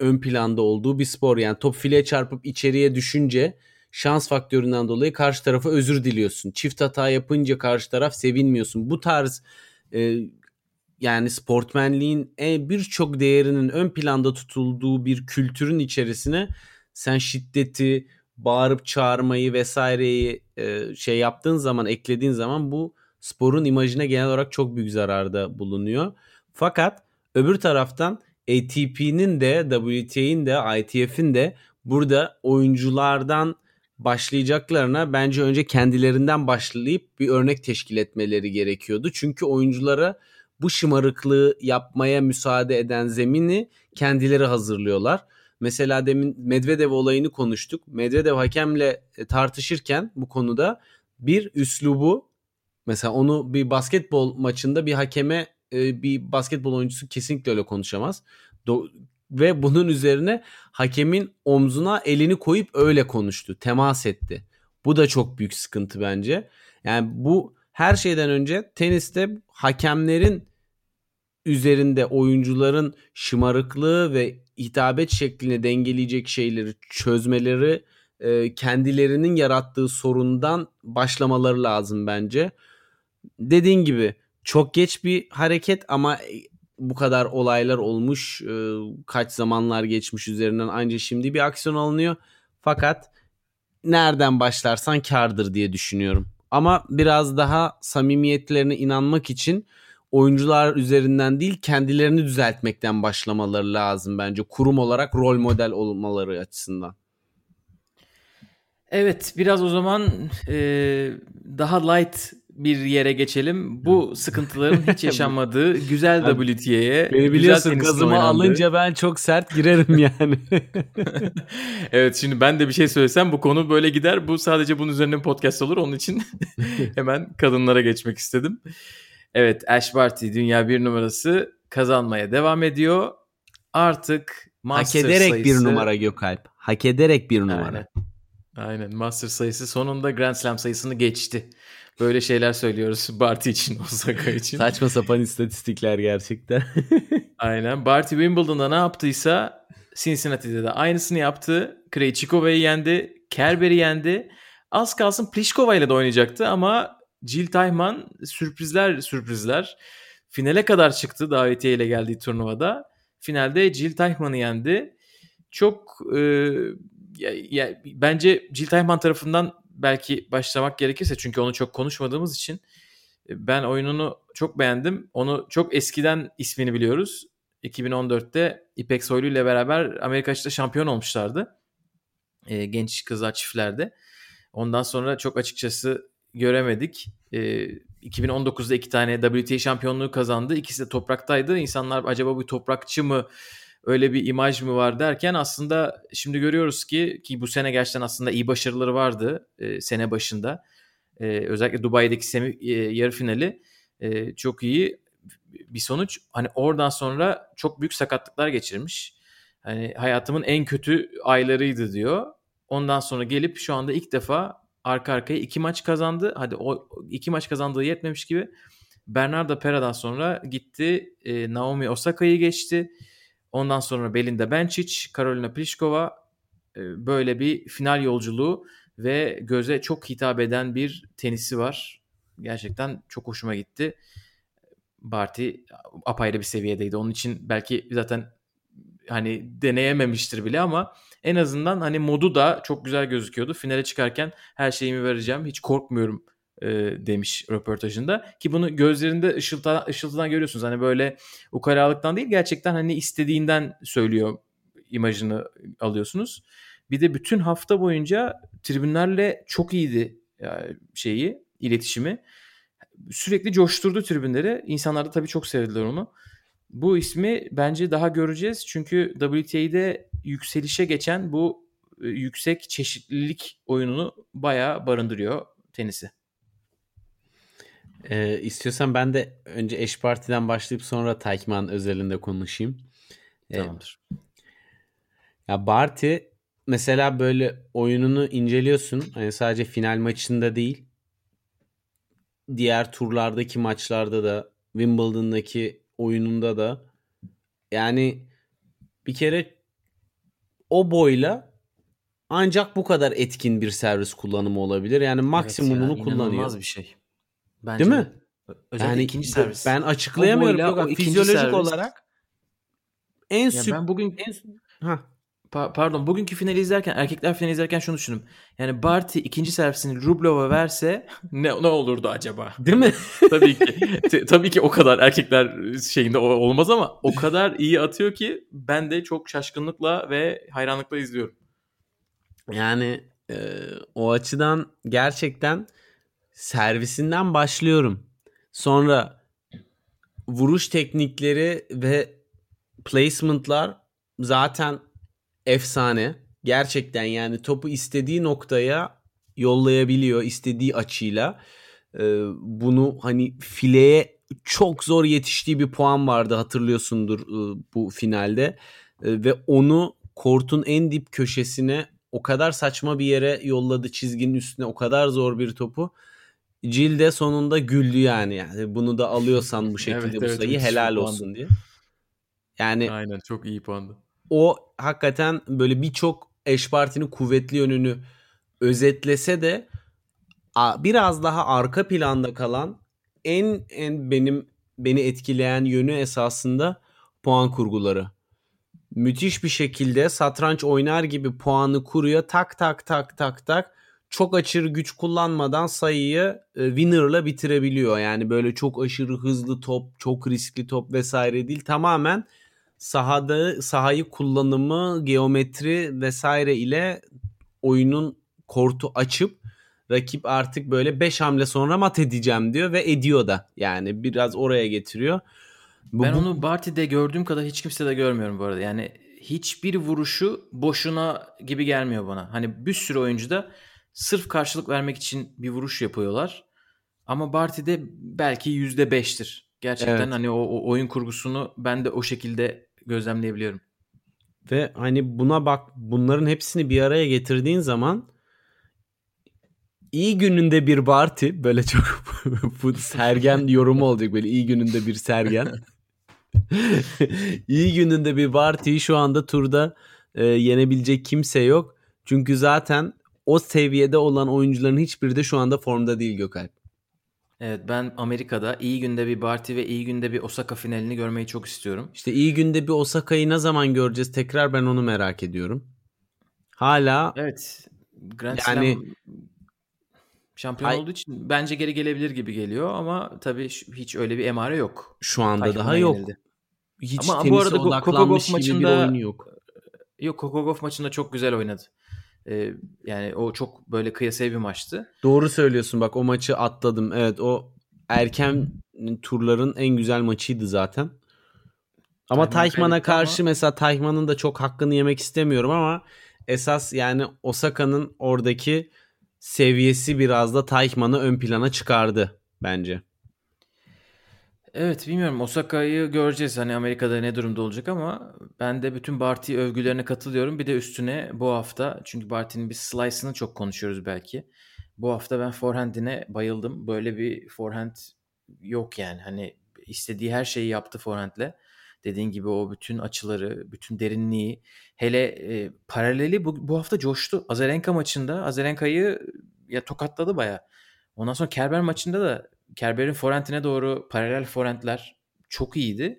ön planda olduğu bir spor. Yani top fileye çarpıp içeriye düşünce şans faktöründen dolayı karşı tarafa özür diliyorsun. Çift hata yapınca karşı taraf sevinmiyorsun. Bu tarz e, yani sportmenliğin e, birçok değerinin ön planda tutulduğu bir kültürün içerisine sen şiddeti, bağırıp çağırmayı vesaireyi e, şey yaptığın zaman, eklediğin zaman bu sporun imajına genel olarak çok büyük zararda bulunuyor. Fakat öbür taraftan ATP'nin de WTA'nin de ITF'in de burada oyunculardan başlayacaklarına bence önce kendilerinden başlayıp bir örnek teşkil etmeleri gerekiyordu. Çünkü oyunculara bu şımarıklığı yapmaya müsaade eden zemini kendileri hazırlıyorlar. Mesela demin Medvedev olayını konuştuk. Medvedev hakemle tartışırken bu konuda Bir üslubu mesela onu bir basketbol maçında bir hakeme e, bir basketbol oyuncusu kesinlikle öyle konuşamaz. Do- ve bunun üzerine hakemin omzuna elini koyup öyle konuştu. Temas etti. Bu da çok büyük sıkıntı bence. Yani bu her şeyden önce teniste hakemlerin üzerinde oyuncuların şımarıklığı ve hitabet şeklini dengeleyecek şeyleri çözmeleri e, kendilerinin yarattığı sorundan başlamaları lazım bence. Dediğin gibi çok geç bir hareket ama bu kadar olaylar olmuş e, kaç zamanlar geçmiş üzerinden ancak şimdi bir aksiyon alınıyor. Fakat nereden başlarsan kardır diye düşünüyorum. Ama biraz daha samimiyetlerine inanmak için oyuncular üzerinden değil kendilerini düzeltmekten başlamaları lazım bence. Kurum olarak rol model olmaları açısından. Evet biraz o zaman e, daha light bir yere geçelim. Bu sıkıntıların hiç yaşanmadığı güzel WTA'ye. Beni biliyorsun gazımı alınca ben çok sert girerim yani. evet şimdi ben de bir şey söylesem bu konu böyle gider. Bu sadece bunun üzerine bir podcast olur. Onun için hemen kadınlara geçmek istedim. Evet Ash Barty dünya bir numarası kazanmaya devam ediyor. Artık Master Hak ederek sayısı... bir numara Gökalp. Hak ederek bir numara. Aynen. Aynen Master sayısı sonunda Grand Slam sayısını geçti. Böyle şeyler söylüyoruz Barty için, Osaka için. Saçma sapan istatistikler gerçekten. Aynen. Barty Wimbledon'da ne yaptıysa Cincinnati'de de aynısını yaptı. Krejcikova'yı yendi. Kerber'i yendi. Az kalsın Pliskova ile de oynayacaktı ama Jill Tayman sürprizler sürprizler. Finale kadar çıktı davetiye ile geldiği turnuvada. Finalde Jill Tayman'ı yendi. Çok e, ya, ya, bence Jill Tayman tarafından belki başlamak gerekirse çünkü onu çok konuşmadığımız için e, ben oyununu çok beğendim. Onu çok eskiden ismini biliyoruz. 2014'te İpek Soylu ile beraber Amerika açıkta şampiyon olmuşlardı. E, genç kızlar çiftlerde. Ondan sonra çok açıkçası göremedik. E, 2019'da iki tane WTA şampiyonluğu kazandı. İkisi de topraktaydı. İnsanlar acaba bu toprakçı mı öyle bir imaj mı var derken aslında şimdi görüyoruz ki ki bu sene gerçekten aslında iyi başarıları vardı e, sene başında. E, özellikle Dubai'deki semi e, yarı finali e, çok iyi bir sonuç. Hani oradan sonra çok büyük sakatlıklar geçirmiş. Hani hayatımın en kötü aylarıydı diyor. Ondan sonra gelip şu anda ilk defa arka arkaya iki maç kazandı. Hadi o iki maç kazandığı yetmemiş gibi Bernardo Pera'dan sonra gitti e, Naomi Osaka'yı geçti. Ondan sonra Belinda Bencic, Karolina Pliskova e, böyle bir final yolculuğu ve göze çok hitap eden bir tenisi var. Gerçekten çok hoşuma gitti. Barty apayrı bir seviyedeydi. Onun için belki zaten hani deneyememiştir bile ama en azından hani modu da çok güzel gözüküyordu. Finale çıkarken her şeyimi vereceğim. Hiç korkmuyorum e, demiş röportajında. Ki bunu gözlerinde ışıltıdan, ışıltıdan görüyorsunuz. Hani böyle ukalalıktan değil gerçekten hani istediğinden söylüyor imajını alıyorsunuz. Bir de bütün hafta boyunca tribünlerle çok iyiydi yani şeyi, iletişimi. Sürekli coşturdu tribünleri. İnsanlar da tabii çok sevdiler onu. Bu ismi bence daha göreceğiz. Çünkü WTA'de yükselişe geçen bu e, yüksek çeşitlilik oyununu bayağı barındırıyor tenisi. Ee, istiyorsan ben de önce eş partiden başlayıp sonra Taykman özelinde konuşayım. Ee, Tamamdır. Ya Barty mesela böyle oyununu inceliyorsun. Hani sadece final maçında değil. Diğer turlardaki maçlarda da Wimbledon'daki oyununda da yani bir kere o boyla ancak bu kadar etkin bir servis kullanımı olabilir. Yani maksimumunu evet ya, kullanıyor. bir şey. Bence Değil mi? Özellikle yani ikinci servis. Ben açıklayamıyorum. Yok, o fizyolojik servis. olarak en süp ben bugün en ha pa- pardon bugünkü finali izlerken erkekler finali izlerken şunu düşündüm. Yani Barty ikinci servisini Rublova verse ne ne olurdu acaba? Değil mi? tabii ki. T- tabii ki o kadar erkekler şeyinde olmaz ama o kadar iyi atıyor ki ben de çok şaşkınlıkla ve hayranlıkla izliyorum. Yani e, o açıdan gerçekten servisinden başlıyorum. Sonra vuruş teknikleri ve placement'lar zaten efsane. Gerçekten yani topu istediği noktaya yollayabiliyor istediği açıyla. Ee, bunu hani fileye çok zor yetiştiği bir puan vardı hatırlıyorsundur e, bu finalde. E, ve onu kortun en dip köşesine o kadar saçma bir yere yolladı çizginin üstüne o kadar zor bir topu. Jill de sonunda güldü yani. yani bunu da alıyorsan bu şekilde Evet, bu evet, sayı bir helal puandı. olsun diye. Yani Aynen çok iyi puandı. O hakikaten böyle birçok eş partinin kuvvetli yönünü özetlese de biraz daha arka planda kalan en en benim beni etkileyen yönü esasında puan kurguları. Müthiş bir şekilde satranç oynar gibi puanı kuruyor. Tak tak tak tak tak. Çok aşırı güç kullanmadan sayıyı e, winner'la bitirebiliyor. Yani böyle çok aşırı hızlı top, çok riskli top vesaire değil. Tamamen sahada sahayı kullanımı, geometri vesaire ile oyunun kortu açıp rakip artık böyle 5 hamle sonra mat edeceğim diyor ve ediyor da. Yani biraz oraya getiriyor. Bu, ben bu- onu Barty'de gördüğüm kadar hiç kimse de görmüyorum bu arada. Yani hiçbir vuruşu boşuna gibi gelmiyor bana. Hani bir sürü oyuncuda sırf karşılık vermek için bir vuruş yapıyorlar. Ama Barty'de belki %5'tir. Gerçekten Evet. hani o, o oyun kurgusunu ben de o şekilde gözlemleyebiliyorum. Ve hani buna bak bunların hepsini bir araya getirdiğin zaman iyi gününde bir Barty böyle çok sergen yorumu olacak böyle iyi gününde bir sergen. iyi gününde bir Barty'yi şu anda turda e, yenebilecek kimse yok. Çünkü zaten o seviyede olan oyuncuların hiçbiri de şu anda formda değil Gökalp. Evet ben Amerika'da iyi günde bir Barty ve iyi günde bir Osaka finalini görmeyi çok istiyorum. İşte iyi günde bir Osaka'yı ne zaman göreceğiz tekrar ben onu merak ediyorum. Hala Evet. Grand Yani- Slam şampiyon Ay- olduğu için bence geri gelebilir gibi geliyor ama tabii hiç öyle bir emare yok. şu anda Tayfun'a daha yok. yenildi. Hiç Ama bu arada odaklanmış Kokogov gibi bir maçında- oyunu yok. Yok Kokogov maçında çok güzel oynadı. Ee, yani o çok böyle kıyasaya bir maçtı. Doğru söylüyorsun bak o maçı atladım. Evet o erken turların en güzel maçıydı zaten. Ama Tayman Tayman'a karşı ama- mesela Tayman'ın da çok hakkını yemek istemiyorum ama esas yani Osaka'nın oradaki seviyesi biraz da Tayman'ı ön plana çıkardı bence. Evet bilmiyorum Osaka'yı göreceğiz hani Amerika'da ne durumda olacak ama ben de bütün Barty övgülerine katılıyorum. Bir de üstüne bu hafta çünkü Barty'nin bir slice'ını çok konuşuyoruz belki. Bu hafta ben forehand'ine bayıldım. Böyle bir forehand yok yani. Hani istediği her şeyi yaptı forehand'le. Dediğin gibi o bütün açıları, bütün derinliği, hele e, paraleli bu, bu hafta coştu. Azarenka maçında Azarenka'yı ya tokatladı baya. Ondan sonra Kerber maçında da Kerber'in forehand'ine doğru paralel forehand'ler çok iyiydi.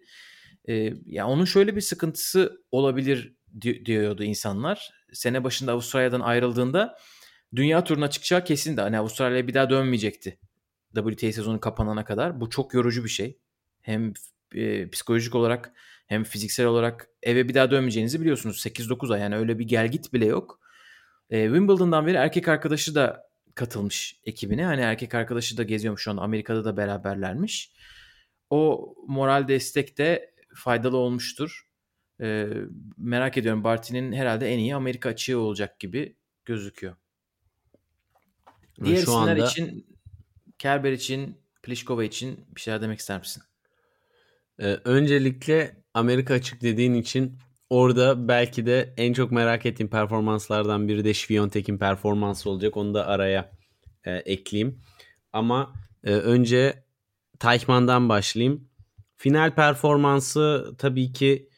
E, ya onun şöyle bir sıkıntısı olabilir di- diyordu insanlar. Sene başında Avustralya'dan ayrıldığında dünya turuna çıkacağı kesin de hani Avustralya'ya bir daha dönmeyecekti. WTA sezonu kapanana kadar. Bu çok yorucu bir şey. Hem e, psikolojik olarak hem fiziksel olarak eve bir daha dönmeyeceğinizi biliyorsunuz. 8-9 ay yani öyle bir gel git bile yok. E, Wimbledon'dan beri erkek arkadaşı da katılmış ekibine. Hani erkek arkadaşı da geziyormuş şu an Amerika'da da beraberlermiş. O moral destek de faydalı olmuştur. E, merak ediyorum Barty'nin herhalde en iyi Amerika açığı olacak gibi gözüküyor. Ve Diğer şu isimler anda- için Kerber için, Pliskova için bir şeyler demek ister misin? Ee, öncelikle Amerika açık dediğin için orada belki de en çok merak ettiğim performanslardan biri de Şviyontek'in performansı olacak. Onu da araya e, ekleyeyim. Ama e, önce Teichmann'dan başlayayım. Final performansı tabii ki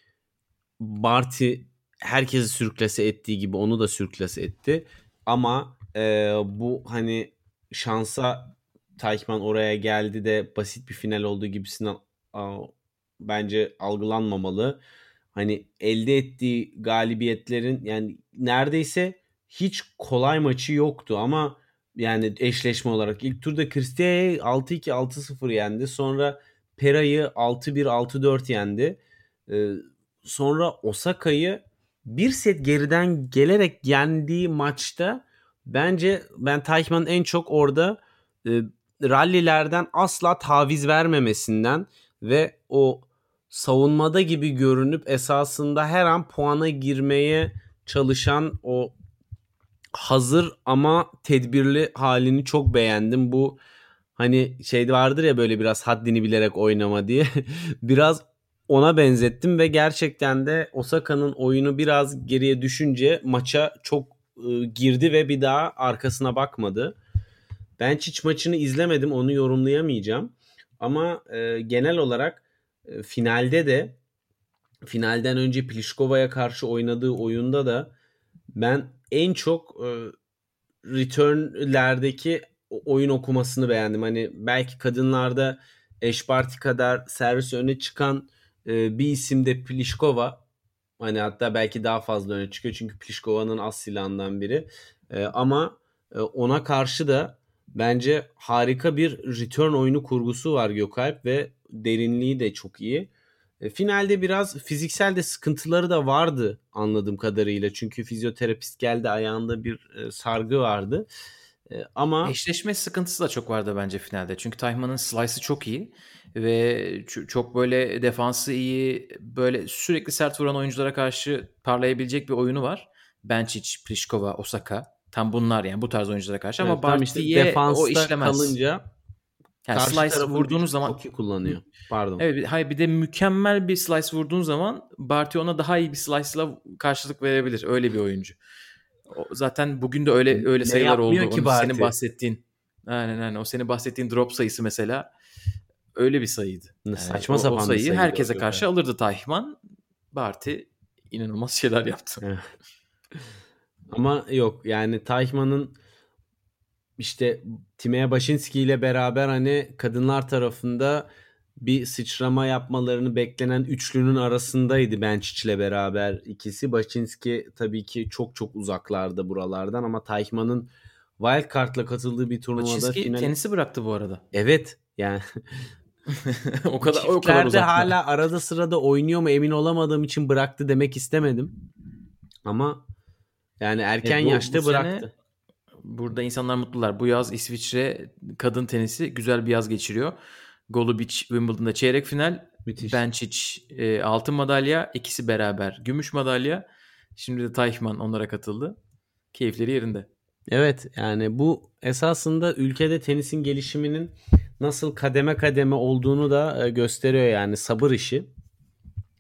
Barty herkesi sürklase ettiği gibi onu da sürklase etti. Ama e, bu hani şansa Teichmann oraya geldi de basit bir final olduğu gibisinden aa, bence algılanmamalı. Hani elde ettiği galibiyetlerin yani neredeyse hiç kolay maçı yoktu ama yani eşleşme olarak ilk turda Kristia'yı 6-2 6-0 yendi. Sonra Pera'yı 6-1 6-4 yendi. Ee, sonra Osaka'yı bir set geriden gelerek yendiği maçta bence ben Teichmann'ın en çok orada e, rallilerden asla taviz vermemesinden ve o savunmada gibi görünüp esasında her an puana girmeye çalışan o hazır ama tedbirli halini çok beğendim. Bu hani şey vardır ya böyle biraz haddini bilerek oynama diye. biraz ona benzettim ve gerçekten de Osaka'nın oyunu biraz geriye düşünce maça çok e, girdi ve bir daha arkasına bakmadı. Ben hiç maçını izlemedim onu yorumlayamayacağım. Ama e, genel olarak finalde de finalden önce Pliškova'ya karşı oynadığı oyunda da ben en çok e, return'lerdeki oyun okumasını beğendim. Hani belki kadınlarda Eşparti kadar servis öne çıkan e, bir isim de Pliškova. Hani hatta belki daha fazla öne çıkıyor çünkü Pliškova'nın as silahından biri. E, ama e, ona karşı da bence harika bir return oyunu kurgusu var Gökalp ve derinliği de çok iyi. E, finalde biraz fiziksel de sıkıntıları da vardı anladığım kadarıyla. Çünkü fizyoterapist geldi ayağında bir e, sargı vardı. E, ama eşleşme sıkıntısı da çok vardı bence finalde. Çünkü Tayman'ın slice'ı çok iyi ve çok böyle defansı iyi, böyle sürekli sert vuran oyunculara karşı parlayabilecek bir oyunu var. Benčić, Pliškova, Osaka. Tam bunlar yani bu tarz oyunculara karşı ama evet, Barty'ye işte o işlemez. kalınca yani slice vurduğunuz zaman çok iyi kullanıyor. Pardon. Evet, hayır bir de mükemmel bir slice vurduğun zaman Barty ona daha iyi bir slice'la karşılık verebilir. Öyle bir oyuncu. O, zaten bugün de öyle öyle sayılar oldu. Ki Barty? senin bahsettiğin. Aynen aynen. O senin bahsettiğin drop sayısı mesela öyle bir sayıydı. Yani Saçma o, sapan o sayıyı sayı herkese karşı yani. alırdı Tayman. Barty inanılmaz şeyler yaptı. Ama yok yani Tayman'ın işte Timea Başinski ile beraber hani kadınlar tarafında bir sıçrama yapmalarını beklenen üçlünün arasındaydı Benčić ile beraber ikisi. Başinski tabii ki çok çok uzaklarda buralardan ama Tayman'ın wild card'la katıldığı bir turnuvada Başinski final... tenisi bıraktı bu arada. Evet yani o kadar o kadar uzakta. hala arada sırada oynuyor mu emin olamadığım için bıraktı demek istemedim. Ama yani erken e bu, yaşta bu bıraktı. Sene burada insanlar mutlular. Bu yaz İsviçre kadın tenisi güzel bir yaz geçiriyor. Golubic Wimbledon'da çeyrek final. Müthiş. Benčić e, altın madalya. ikisi beraber gümüş madalya. Şimdi de Teichmann onlara katıldı. Keyifleri yerinde. Evet yani bu esasında ülkede tenisin gelişiminin nasıl kademe kademe olduğunu da e, gösteriyor yani sabır işi.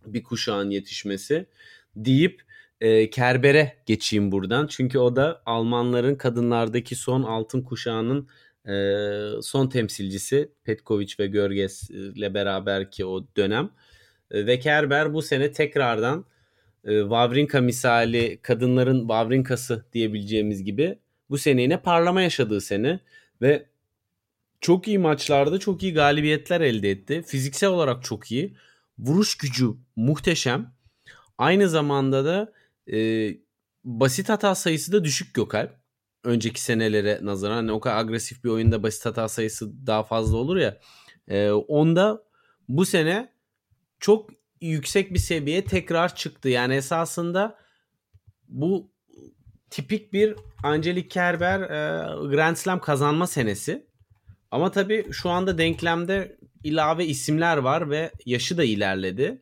Bir kuşağın yetişmesi deyip e, Kerber'e geçeyim buradan. Çünkü o da Almanların kadınlardaki son altın kuşağının e, son temsilcisi. Petkovic ve Görges ile beraber ki o dönem. E, ve Kerber bu sene tekrardan e, Wawrinka misali kadınların Wawrinkası diyebileceğimiz gibi bu sene yine parlama yaşadığı sene ve çok iyi maçlarda çok iyi galibiyetler elde etti. Fiziksel olarak çok iyi. Vuruş gücü muhteşem. Aynı zamanda da e, basit hata sayısı da düşük Gökalp. Önceki senelere nazaran hani o kadar agresif bir oyunda basit hata sayısı daha fazla olur ya. E, onda bu sene çok yüksek bir seviye tekrar çıktı. Yani esasında bu tipik bir Angelique Kerber e, Grand Slam kazanma senesi. Ama tabii şu anda denklemde ilave isimler var ve yaşı da ilerledi.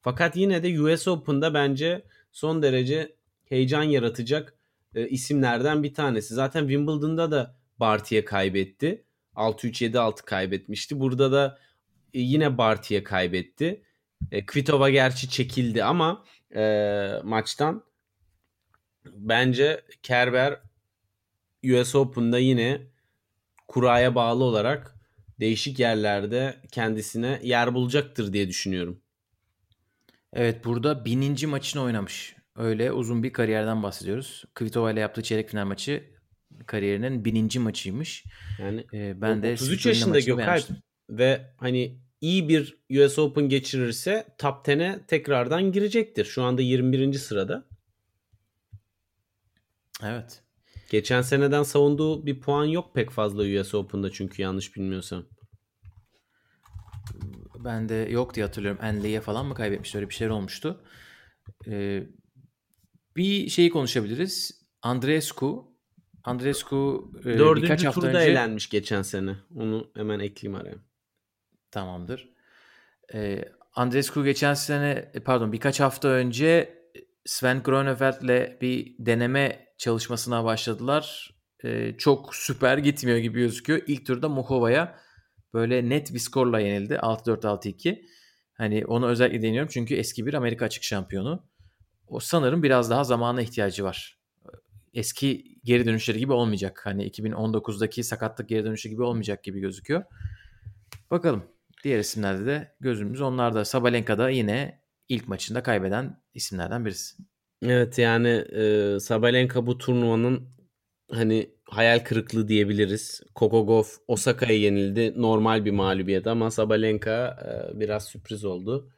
Fakat yine de US Open'da bence son derece heyecan yaratacak e, isimlerden bir tanesi. Zaten Wimbledon'da da Barty'ye kaybetti. 6-3-7-6 kaybetmişti. Burada da e, yine Barty'ye kaybetti. E, Kvitova gerçi çekildi ama e, maçtan bence Kerber US Open'da yine kuraya bağlı olarak değişik yerlerde kendisine yer bulacaktır diye düşünüyorum. Evet burada bininci maçını oynamış. Öyle uzun bir kariyerden bahsediyoruz. Kvitova ile yaptığı çeyrek final maçı kariyerinin bininci maçıymış. Yani ee, ben de 33 yaşında Gökalp ve hani iyi bir US Open geçirirse top 10'e tekrardan girecektir. Şu anda 21. sırada. Evet. Geçen seneden savunduğu bir puan yok pek fazla US Open'da çünkü yanlış bilmiyorsam. Ben de yok diye hatırlıyorum. Enley'e falan mı kaybetmişti? Öyle bir şeyler olmuştu. Ee, bir şeyi konuşabiliriz. Andrescu. Andrescu e, Dördüncü birkaç hafta turda önce... elenmiş geçen sene. Onu hemen ekleyeyim araya. Tamamdır. Ee, Andrescu geçen sene pardon birkaç hafta önce Sven Groeneveld'le bir deneme çalışmasına başladılar. Ee, çok süper gitmiyor gibi gözüküyor. İlk turda Muhova'ya böyle net bir skorla yenildi. 6-4-6-2. Hani onu özellikle deniyorum çünkü eski bir Amerika açık şampiyonu. O sanırım biraz daha zamana ihtiyacı var. Eski geri dönüşleri gibi olmayacak. Hani 2019'daki sakatlık geri dönüşü gibi olmayacak gibi gözüküyor. Bakalım. Diğer isimlerde de gözümüz onlarda. Sabalenka da yine ilk maçında kaybeden isimlerden birisi. Evet yani e, Sabalenka bu turnuvanın hani hayal kırıklığı diyebiliriz. Kokogov Osaka'ya yenildi. Normal bir mağlubiyet ama Sabalenka e, biraz sürpriz oldu.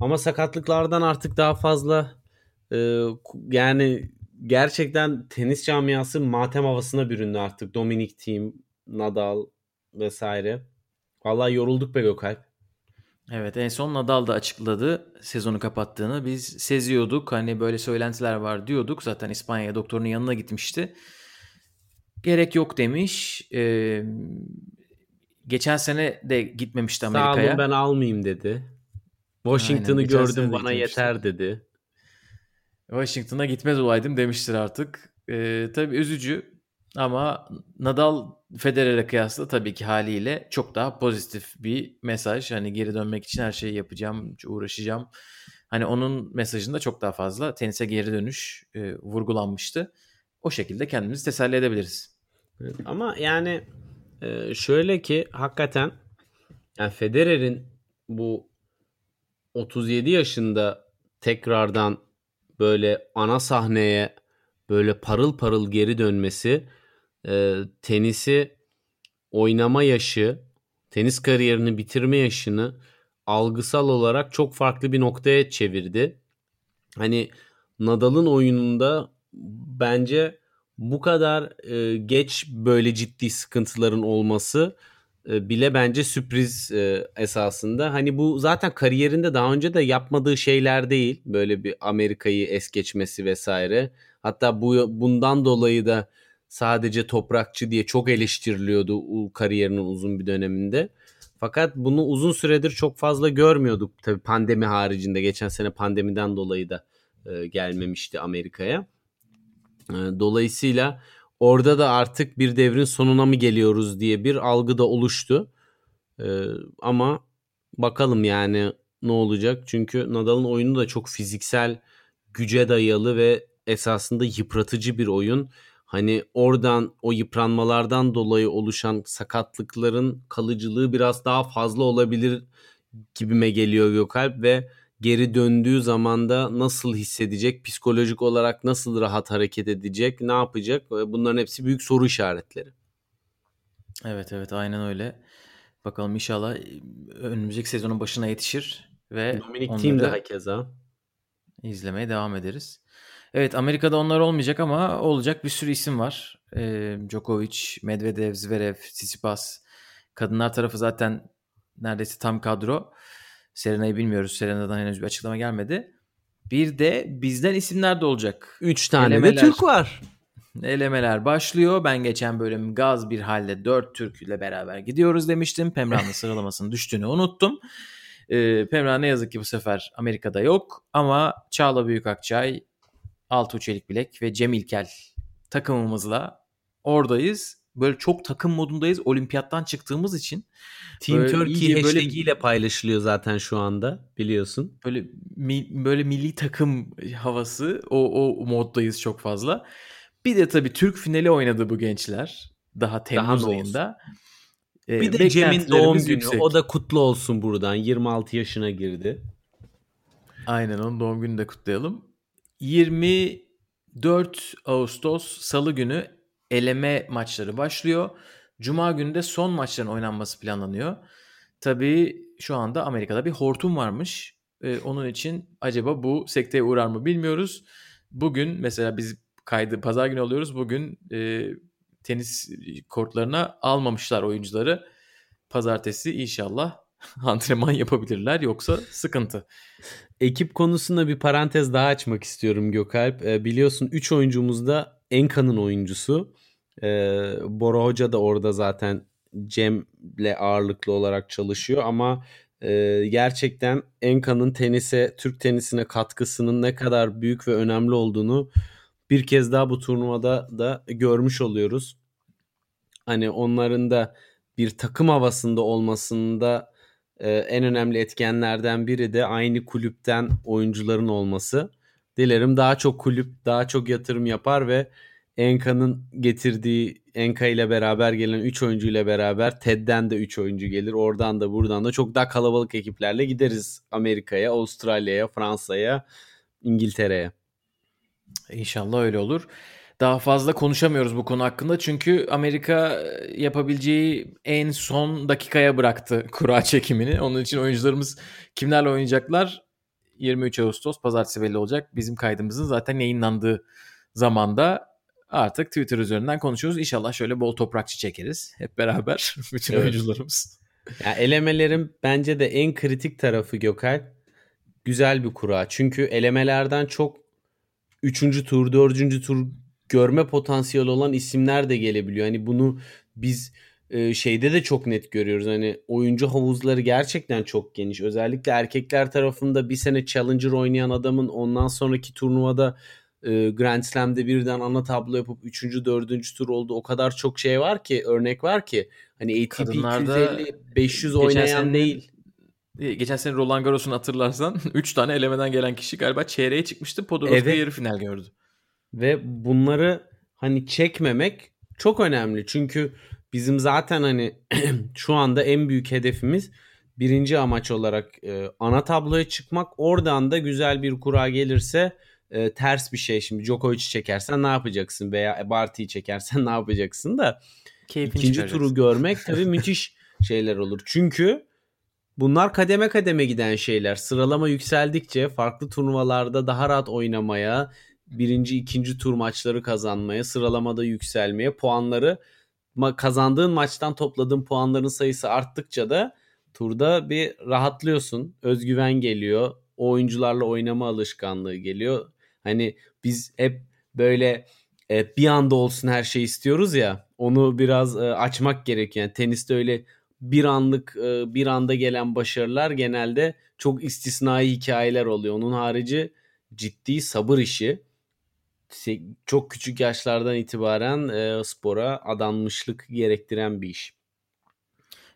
Ama sakatlıklardan artık daha fazla e, yani gerçekten tenis camiası matem havasına büründü artık. Dominic Thiem, Nadal vesaire. Vallahi yorulduk be Gökalp. Evet en son Nadal da açıkladı sezonu kapattığını. Biz seziyorduk hani böyle söylentiler var diyorduk. Zaten İspanya doktorunun yanına gitmişti. Gerek yok demiş. Ee, geçen sene de gitmemişti Amerika'ya. Sağ olun ben almayayım dedi. Washington'ı gördüm bana yeter dedi. Washington'a gitmez olaydım demiştir artık. Ee, tabii üzücü ama Nadal Federer'e kıyasla tabii ki haliyle çok daha pozitif bir mesaj. Hani geri dönmek için her şeyi yapacağım, uğraşacağım. Hani onun mesajında çok daha fazla tenise geri dönüş e, vurgulanmıştı. O şekilde kendimizi teselli edebiliriz. Ama yani e, şöyle ki hakikaten yani Federer'in bu 37 yaşında tekrardan böyle ana sahneye böyle parıl parıl geri dönmesi e, tenisi oynama yaşı, tenis kariyerini bitirme yaşını algısal olarak çok farklı bir noktaya çevirdi. Hani Nadal'ın oyununda bence bu kadar e, geç böyle ciddi sıkıntıların olması e, bile bence sürpriz e, esasında. Hani bu zaten kariyerinde daha önce de yapmadığı şeyler değil. Böyle bir Amerika'yı es geçmesi vesaire. Hatta bu bundan dolayı da sadece toprakçı diye çok eleştiriliyordu kariyerinin uzun bir döneminde. Fakat bunu uzun süredir çok fazla görmüyorduk. Tabii pandemi haricinde geçen sene pandemiden dolayı da e, gelmemişti Amerika'ya. E, dolayısıyla orada da artık bir devrin sonuna mı geliyoruz diye bir algı da oluştu. E, ama bakalım yani ne olacak? Çünkü Nadal'ın oyunu da çok fiziksel güce dayalı ve esasında yıpratıcı bir oyun hani oradan o yıpranmalardan dolayı oluşan sakatlıkların kalıcılığı biraz daha fazla olabilir gibime geliyor Gökalp ve geri döndüğü zaman da nasıl hissedecek, psikolojik olarak nasıl rahat hareket edecek, ne yapacak? Bunların hepsi büyük soru işaretleri. Evet evet aynen öyle. Bakalım inşallah önümüzdeki sezonun başına yetişir ve Dominic Thiem de hakeza izlemeye devam ederiz. Evet Amerika'da onlar olmayacak ama olacak bir sürü isim var. Ee, Djokovic, Medvedev, Zverev, Tsitsipas. Kadınlar tarafı zaten neredeyse tam kadro. Serena'yı bilmiyoruz. Serena'dan henüz bir açıklama gelmedi. Bir de bizden isimler de olacak. Üç tane Elemeler, de Türk var. Elemeler başlıyor. Ben geçen bölüm gaz bir halde dört Türk ile beraber gidiyoruz demiştim. Pemra'nın sıralamasının düştüğünü unuttum. Ee, Pemra ne yazık ki bu sefer Amerika'da yok. Ama Çağla Büyükakçay, Altuğ Çelik Bilek ve Cem İlkel takımımızla oradayız. Böyle çok takım modundayız. Olimpiyattan çıktığımız için. Team böyle Turkey böyle ile paylaşılıyor zaten şu anda biliyorsun. Böyle mi, böyle milli takım havası o o moddayız çok fazla. Bir de tabii Türk finali oynadı bu gençler daha Temmuz daha ayında. Ee, bir de Cem'in doğum günü yüksek. o da kutlu olsun buradan. 26 yaşına girdi. Aynen onun doğum gününü de kutlayalım. 24 Ağustos Salı günü eleme maçları başlıyor. Cuma günü de son maçların oynanması planlanıyor. Tabii şu anda Amerika'da bir hortum varmış. Ee, onun için acaba bu sekteye uğrar mı bilmiyoruz. Bugün mesela biz kaydı pazar günü alıyoruz. Bugün e, tenis kortlarına almamışlar oyuncuları. Pazartesi inşallah antrenman yapabilirler yoksa sıkıntı. Ekip konusunda bir parantez daha açmak istiyorum Gökalp. E, biliyorsun 3 oyuncumuz da Enka'nın oyuncusu. E, Bora Hoca da orada zaten Cem'le ağırlıklı olarak çalışıyor ama e, gerçekten Enka'nın tenise, Türk tenisine katkısının ne kadar büyük ve önemli olduğunu bir kez daha bu turnuvada da görmüş oluyoruz. Hani onların da bir takım havasında olmasında e, en önemli etkenlerden biri de aynı kulüpten oyuncuların olması. Dilerim daha çok kulüp daha çok yatırım yapar ve Enka'nın getirdiği Enka ile beraber gelen 3 oyuncu ile beraber Ted'den de 3 oyuncu gelir. Oradan da buradan da çok daha kalabalık ekiplerle gideriz Amerika'ya, Avustralya'ya, Fransa'ya, İngiltere'ye. İnşallah öyle olur. Daha fazla konuşamıyoruz bu konu hakkında çünkü Amerika yapabileceği en son dakikaya bıraktı kura çekimini. Onun için oyuncularımız kimlerle oynayacaklar 23 Ağustos pazartesi belli olacak. Bizim kaydımızın zaten yayınlandığı zamanda artık Twitter üzerinden konuşuyoruz. İnşallah şöyle bol toprakçı çekeriz hep beraber bütün evet. oyuncularımız. Ya elemelerin bence de en kritik tarafı Gökay güzel bir kura. Çünkü elemelerden çok 3. tur, 4. tur görme potansiyeli olan isimler de gelebiliyor. Hani bunu biz e, şeyde de çok net görüyoruz. Hani oyuncu havuzları gerçekten çok geniş. Özellikle erkekler tarafında bir sene Challenger oynayan adamın ondan sonraki turnuvada e, Grand Slam'de birden ana tablo yapıp 3. 4. tur oldu. O kadar çok şey var ki, örnek var ki. Hani ATP Kadınlarda 250 500 oynayan sene, değil. Geçen sene Roland Garros'un hatırlarsan 3 tane elemeden gelen kişi galiba çeyreğe çıkmıştı. Podoroska'ya evet. yarı final gördü. Ve bunları hani çekmemek çok önemli. Çünkü bizim zaten hani şu anda en büyük hedefimiz birinci amaç olarak e, ana tabloya çıkmak. Oradan da güzel bir kura gelirse e, ters bir şey. Şimdi Djokovic'i çekersen ne yapacaksın veya Barty'yi çekersen ne yapacaksın da Keyfini ikinci turu görmek tabii müthiş şeyler olur. Çünkü bunlar kademe kademe giden şeyler. Sıralama yükseldikçe farklı turnuvalarda daha rahat oynamaya, birinci, ikinci tur maçları kazanmaya, sıralamada yükselmeye, puanları kazandığın maçtan topladığın puanların sayısı arttıkça da turda bir rahatlıyorsun. Özgüven geliyor. O oyuncularla oynama alışkanlığı geliyor. Hani biz hep böyle e, bir anda olsun her şey istiyoruz ya. Onu biraz e, açmak gerek yani. Teniste öyle bir anlık e, bir anda gelen başarılar genelde çok istisnai hikayeler oluyor. Onun harici ciddi sabır işi çok küçük yaşlardan itibaren e, spora adanmışlık gerektiren bir iş.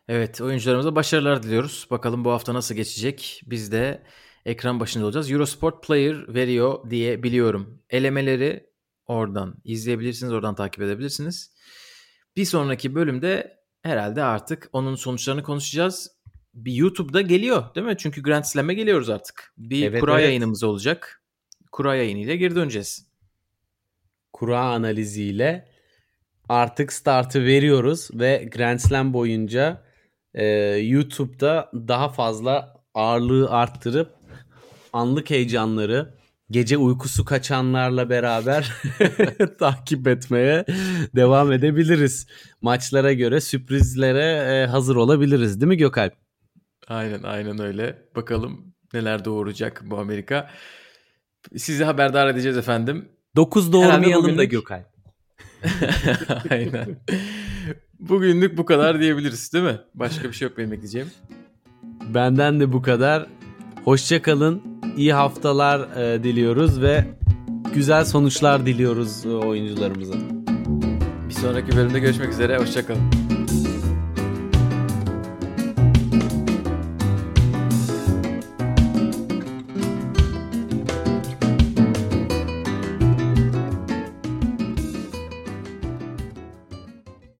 Evet oyuncularımıza başarılar diliyoruz. Bakalım bu hafta nasıl geçecek. Biz de ekran başında olacağız. Eurosport Player veriyor diye biliyorum. Elemeleri oradan izleyebilirsiniz, oradan takip edebilirsiniz. Bir sonraki bölümde herhalde artık onun sonuçlarını konuşacağız. Bir YouTube'da geliyor değil mi? Çünkü Grand Slam'e geliyoruz artık. Bir evet, kura evet. yayınımız olacak. Kura yayınıyla geri döneceğiz kura analiziyle artık startı veriyoruz ve Grand Slam boyunca e, YouTube'da daha fazla ağırlığı arttırıp anlık heyecanları gece uykusu kaçanlarla beraber takip etmeye devam edebiliriz. Maçlara göre sürprizlere e, hazır olabiliriz değil mi Gökalp? Aynen aynen öyle. Bakalım neler doğuracak bu Amerika. Sizi haberdar edeceğiz efendim. 9 doğurmayalım bugünlük... da Gökay. Aynen. Bugünlük bu kadar diyebiliriz değil mi? Başka bir şey yok benim ekleyeceğim. Benden de bu kadar. Hoşça kalın. İyi haftalar e, diliyoruz ve güzel sonuçlar diliyoruz e, oyuncularımıza. Bir sonraki bölümde görüşmek üzere. Hoşça kalın.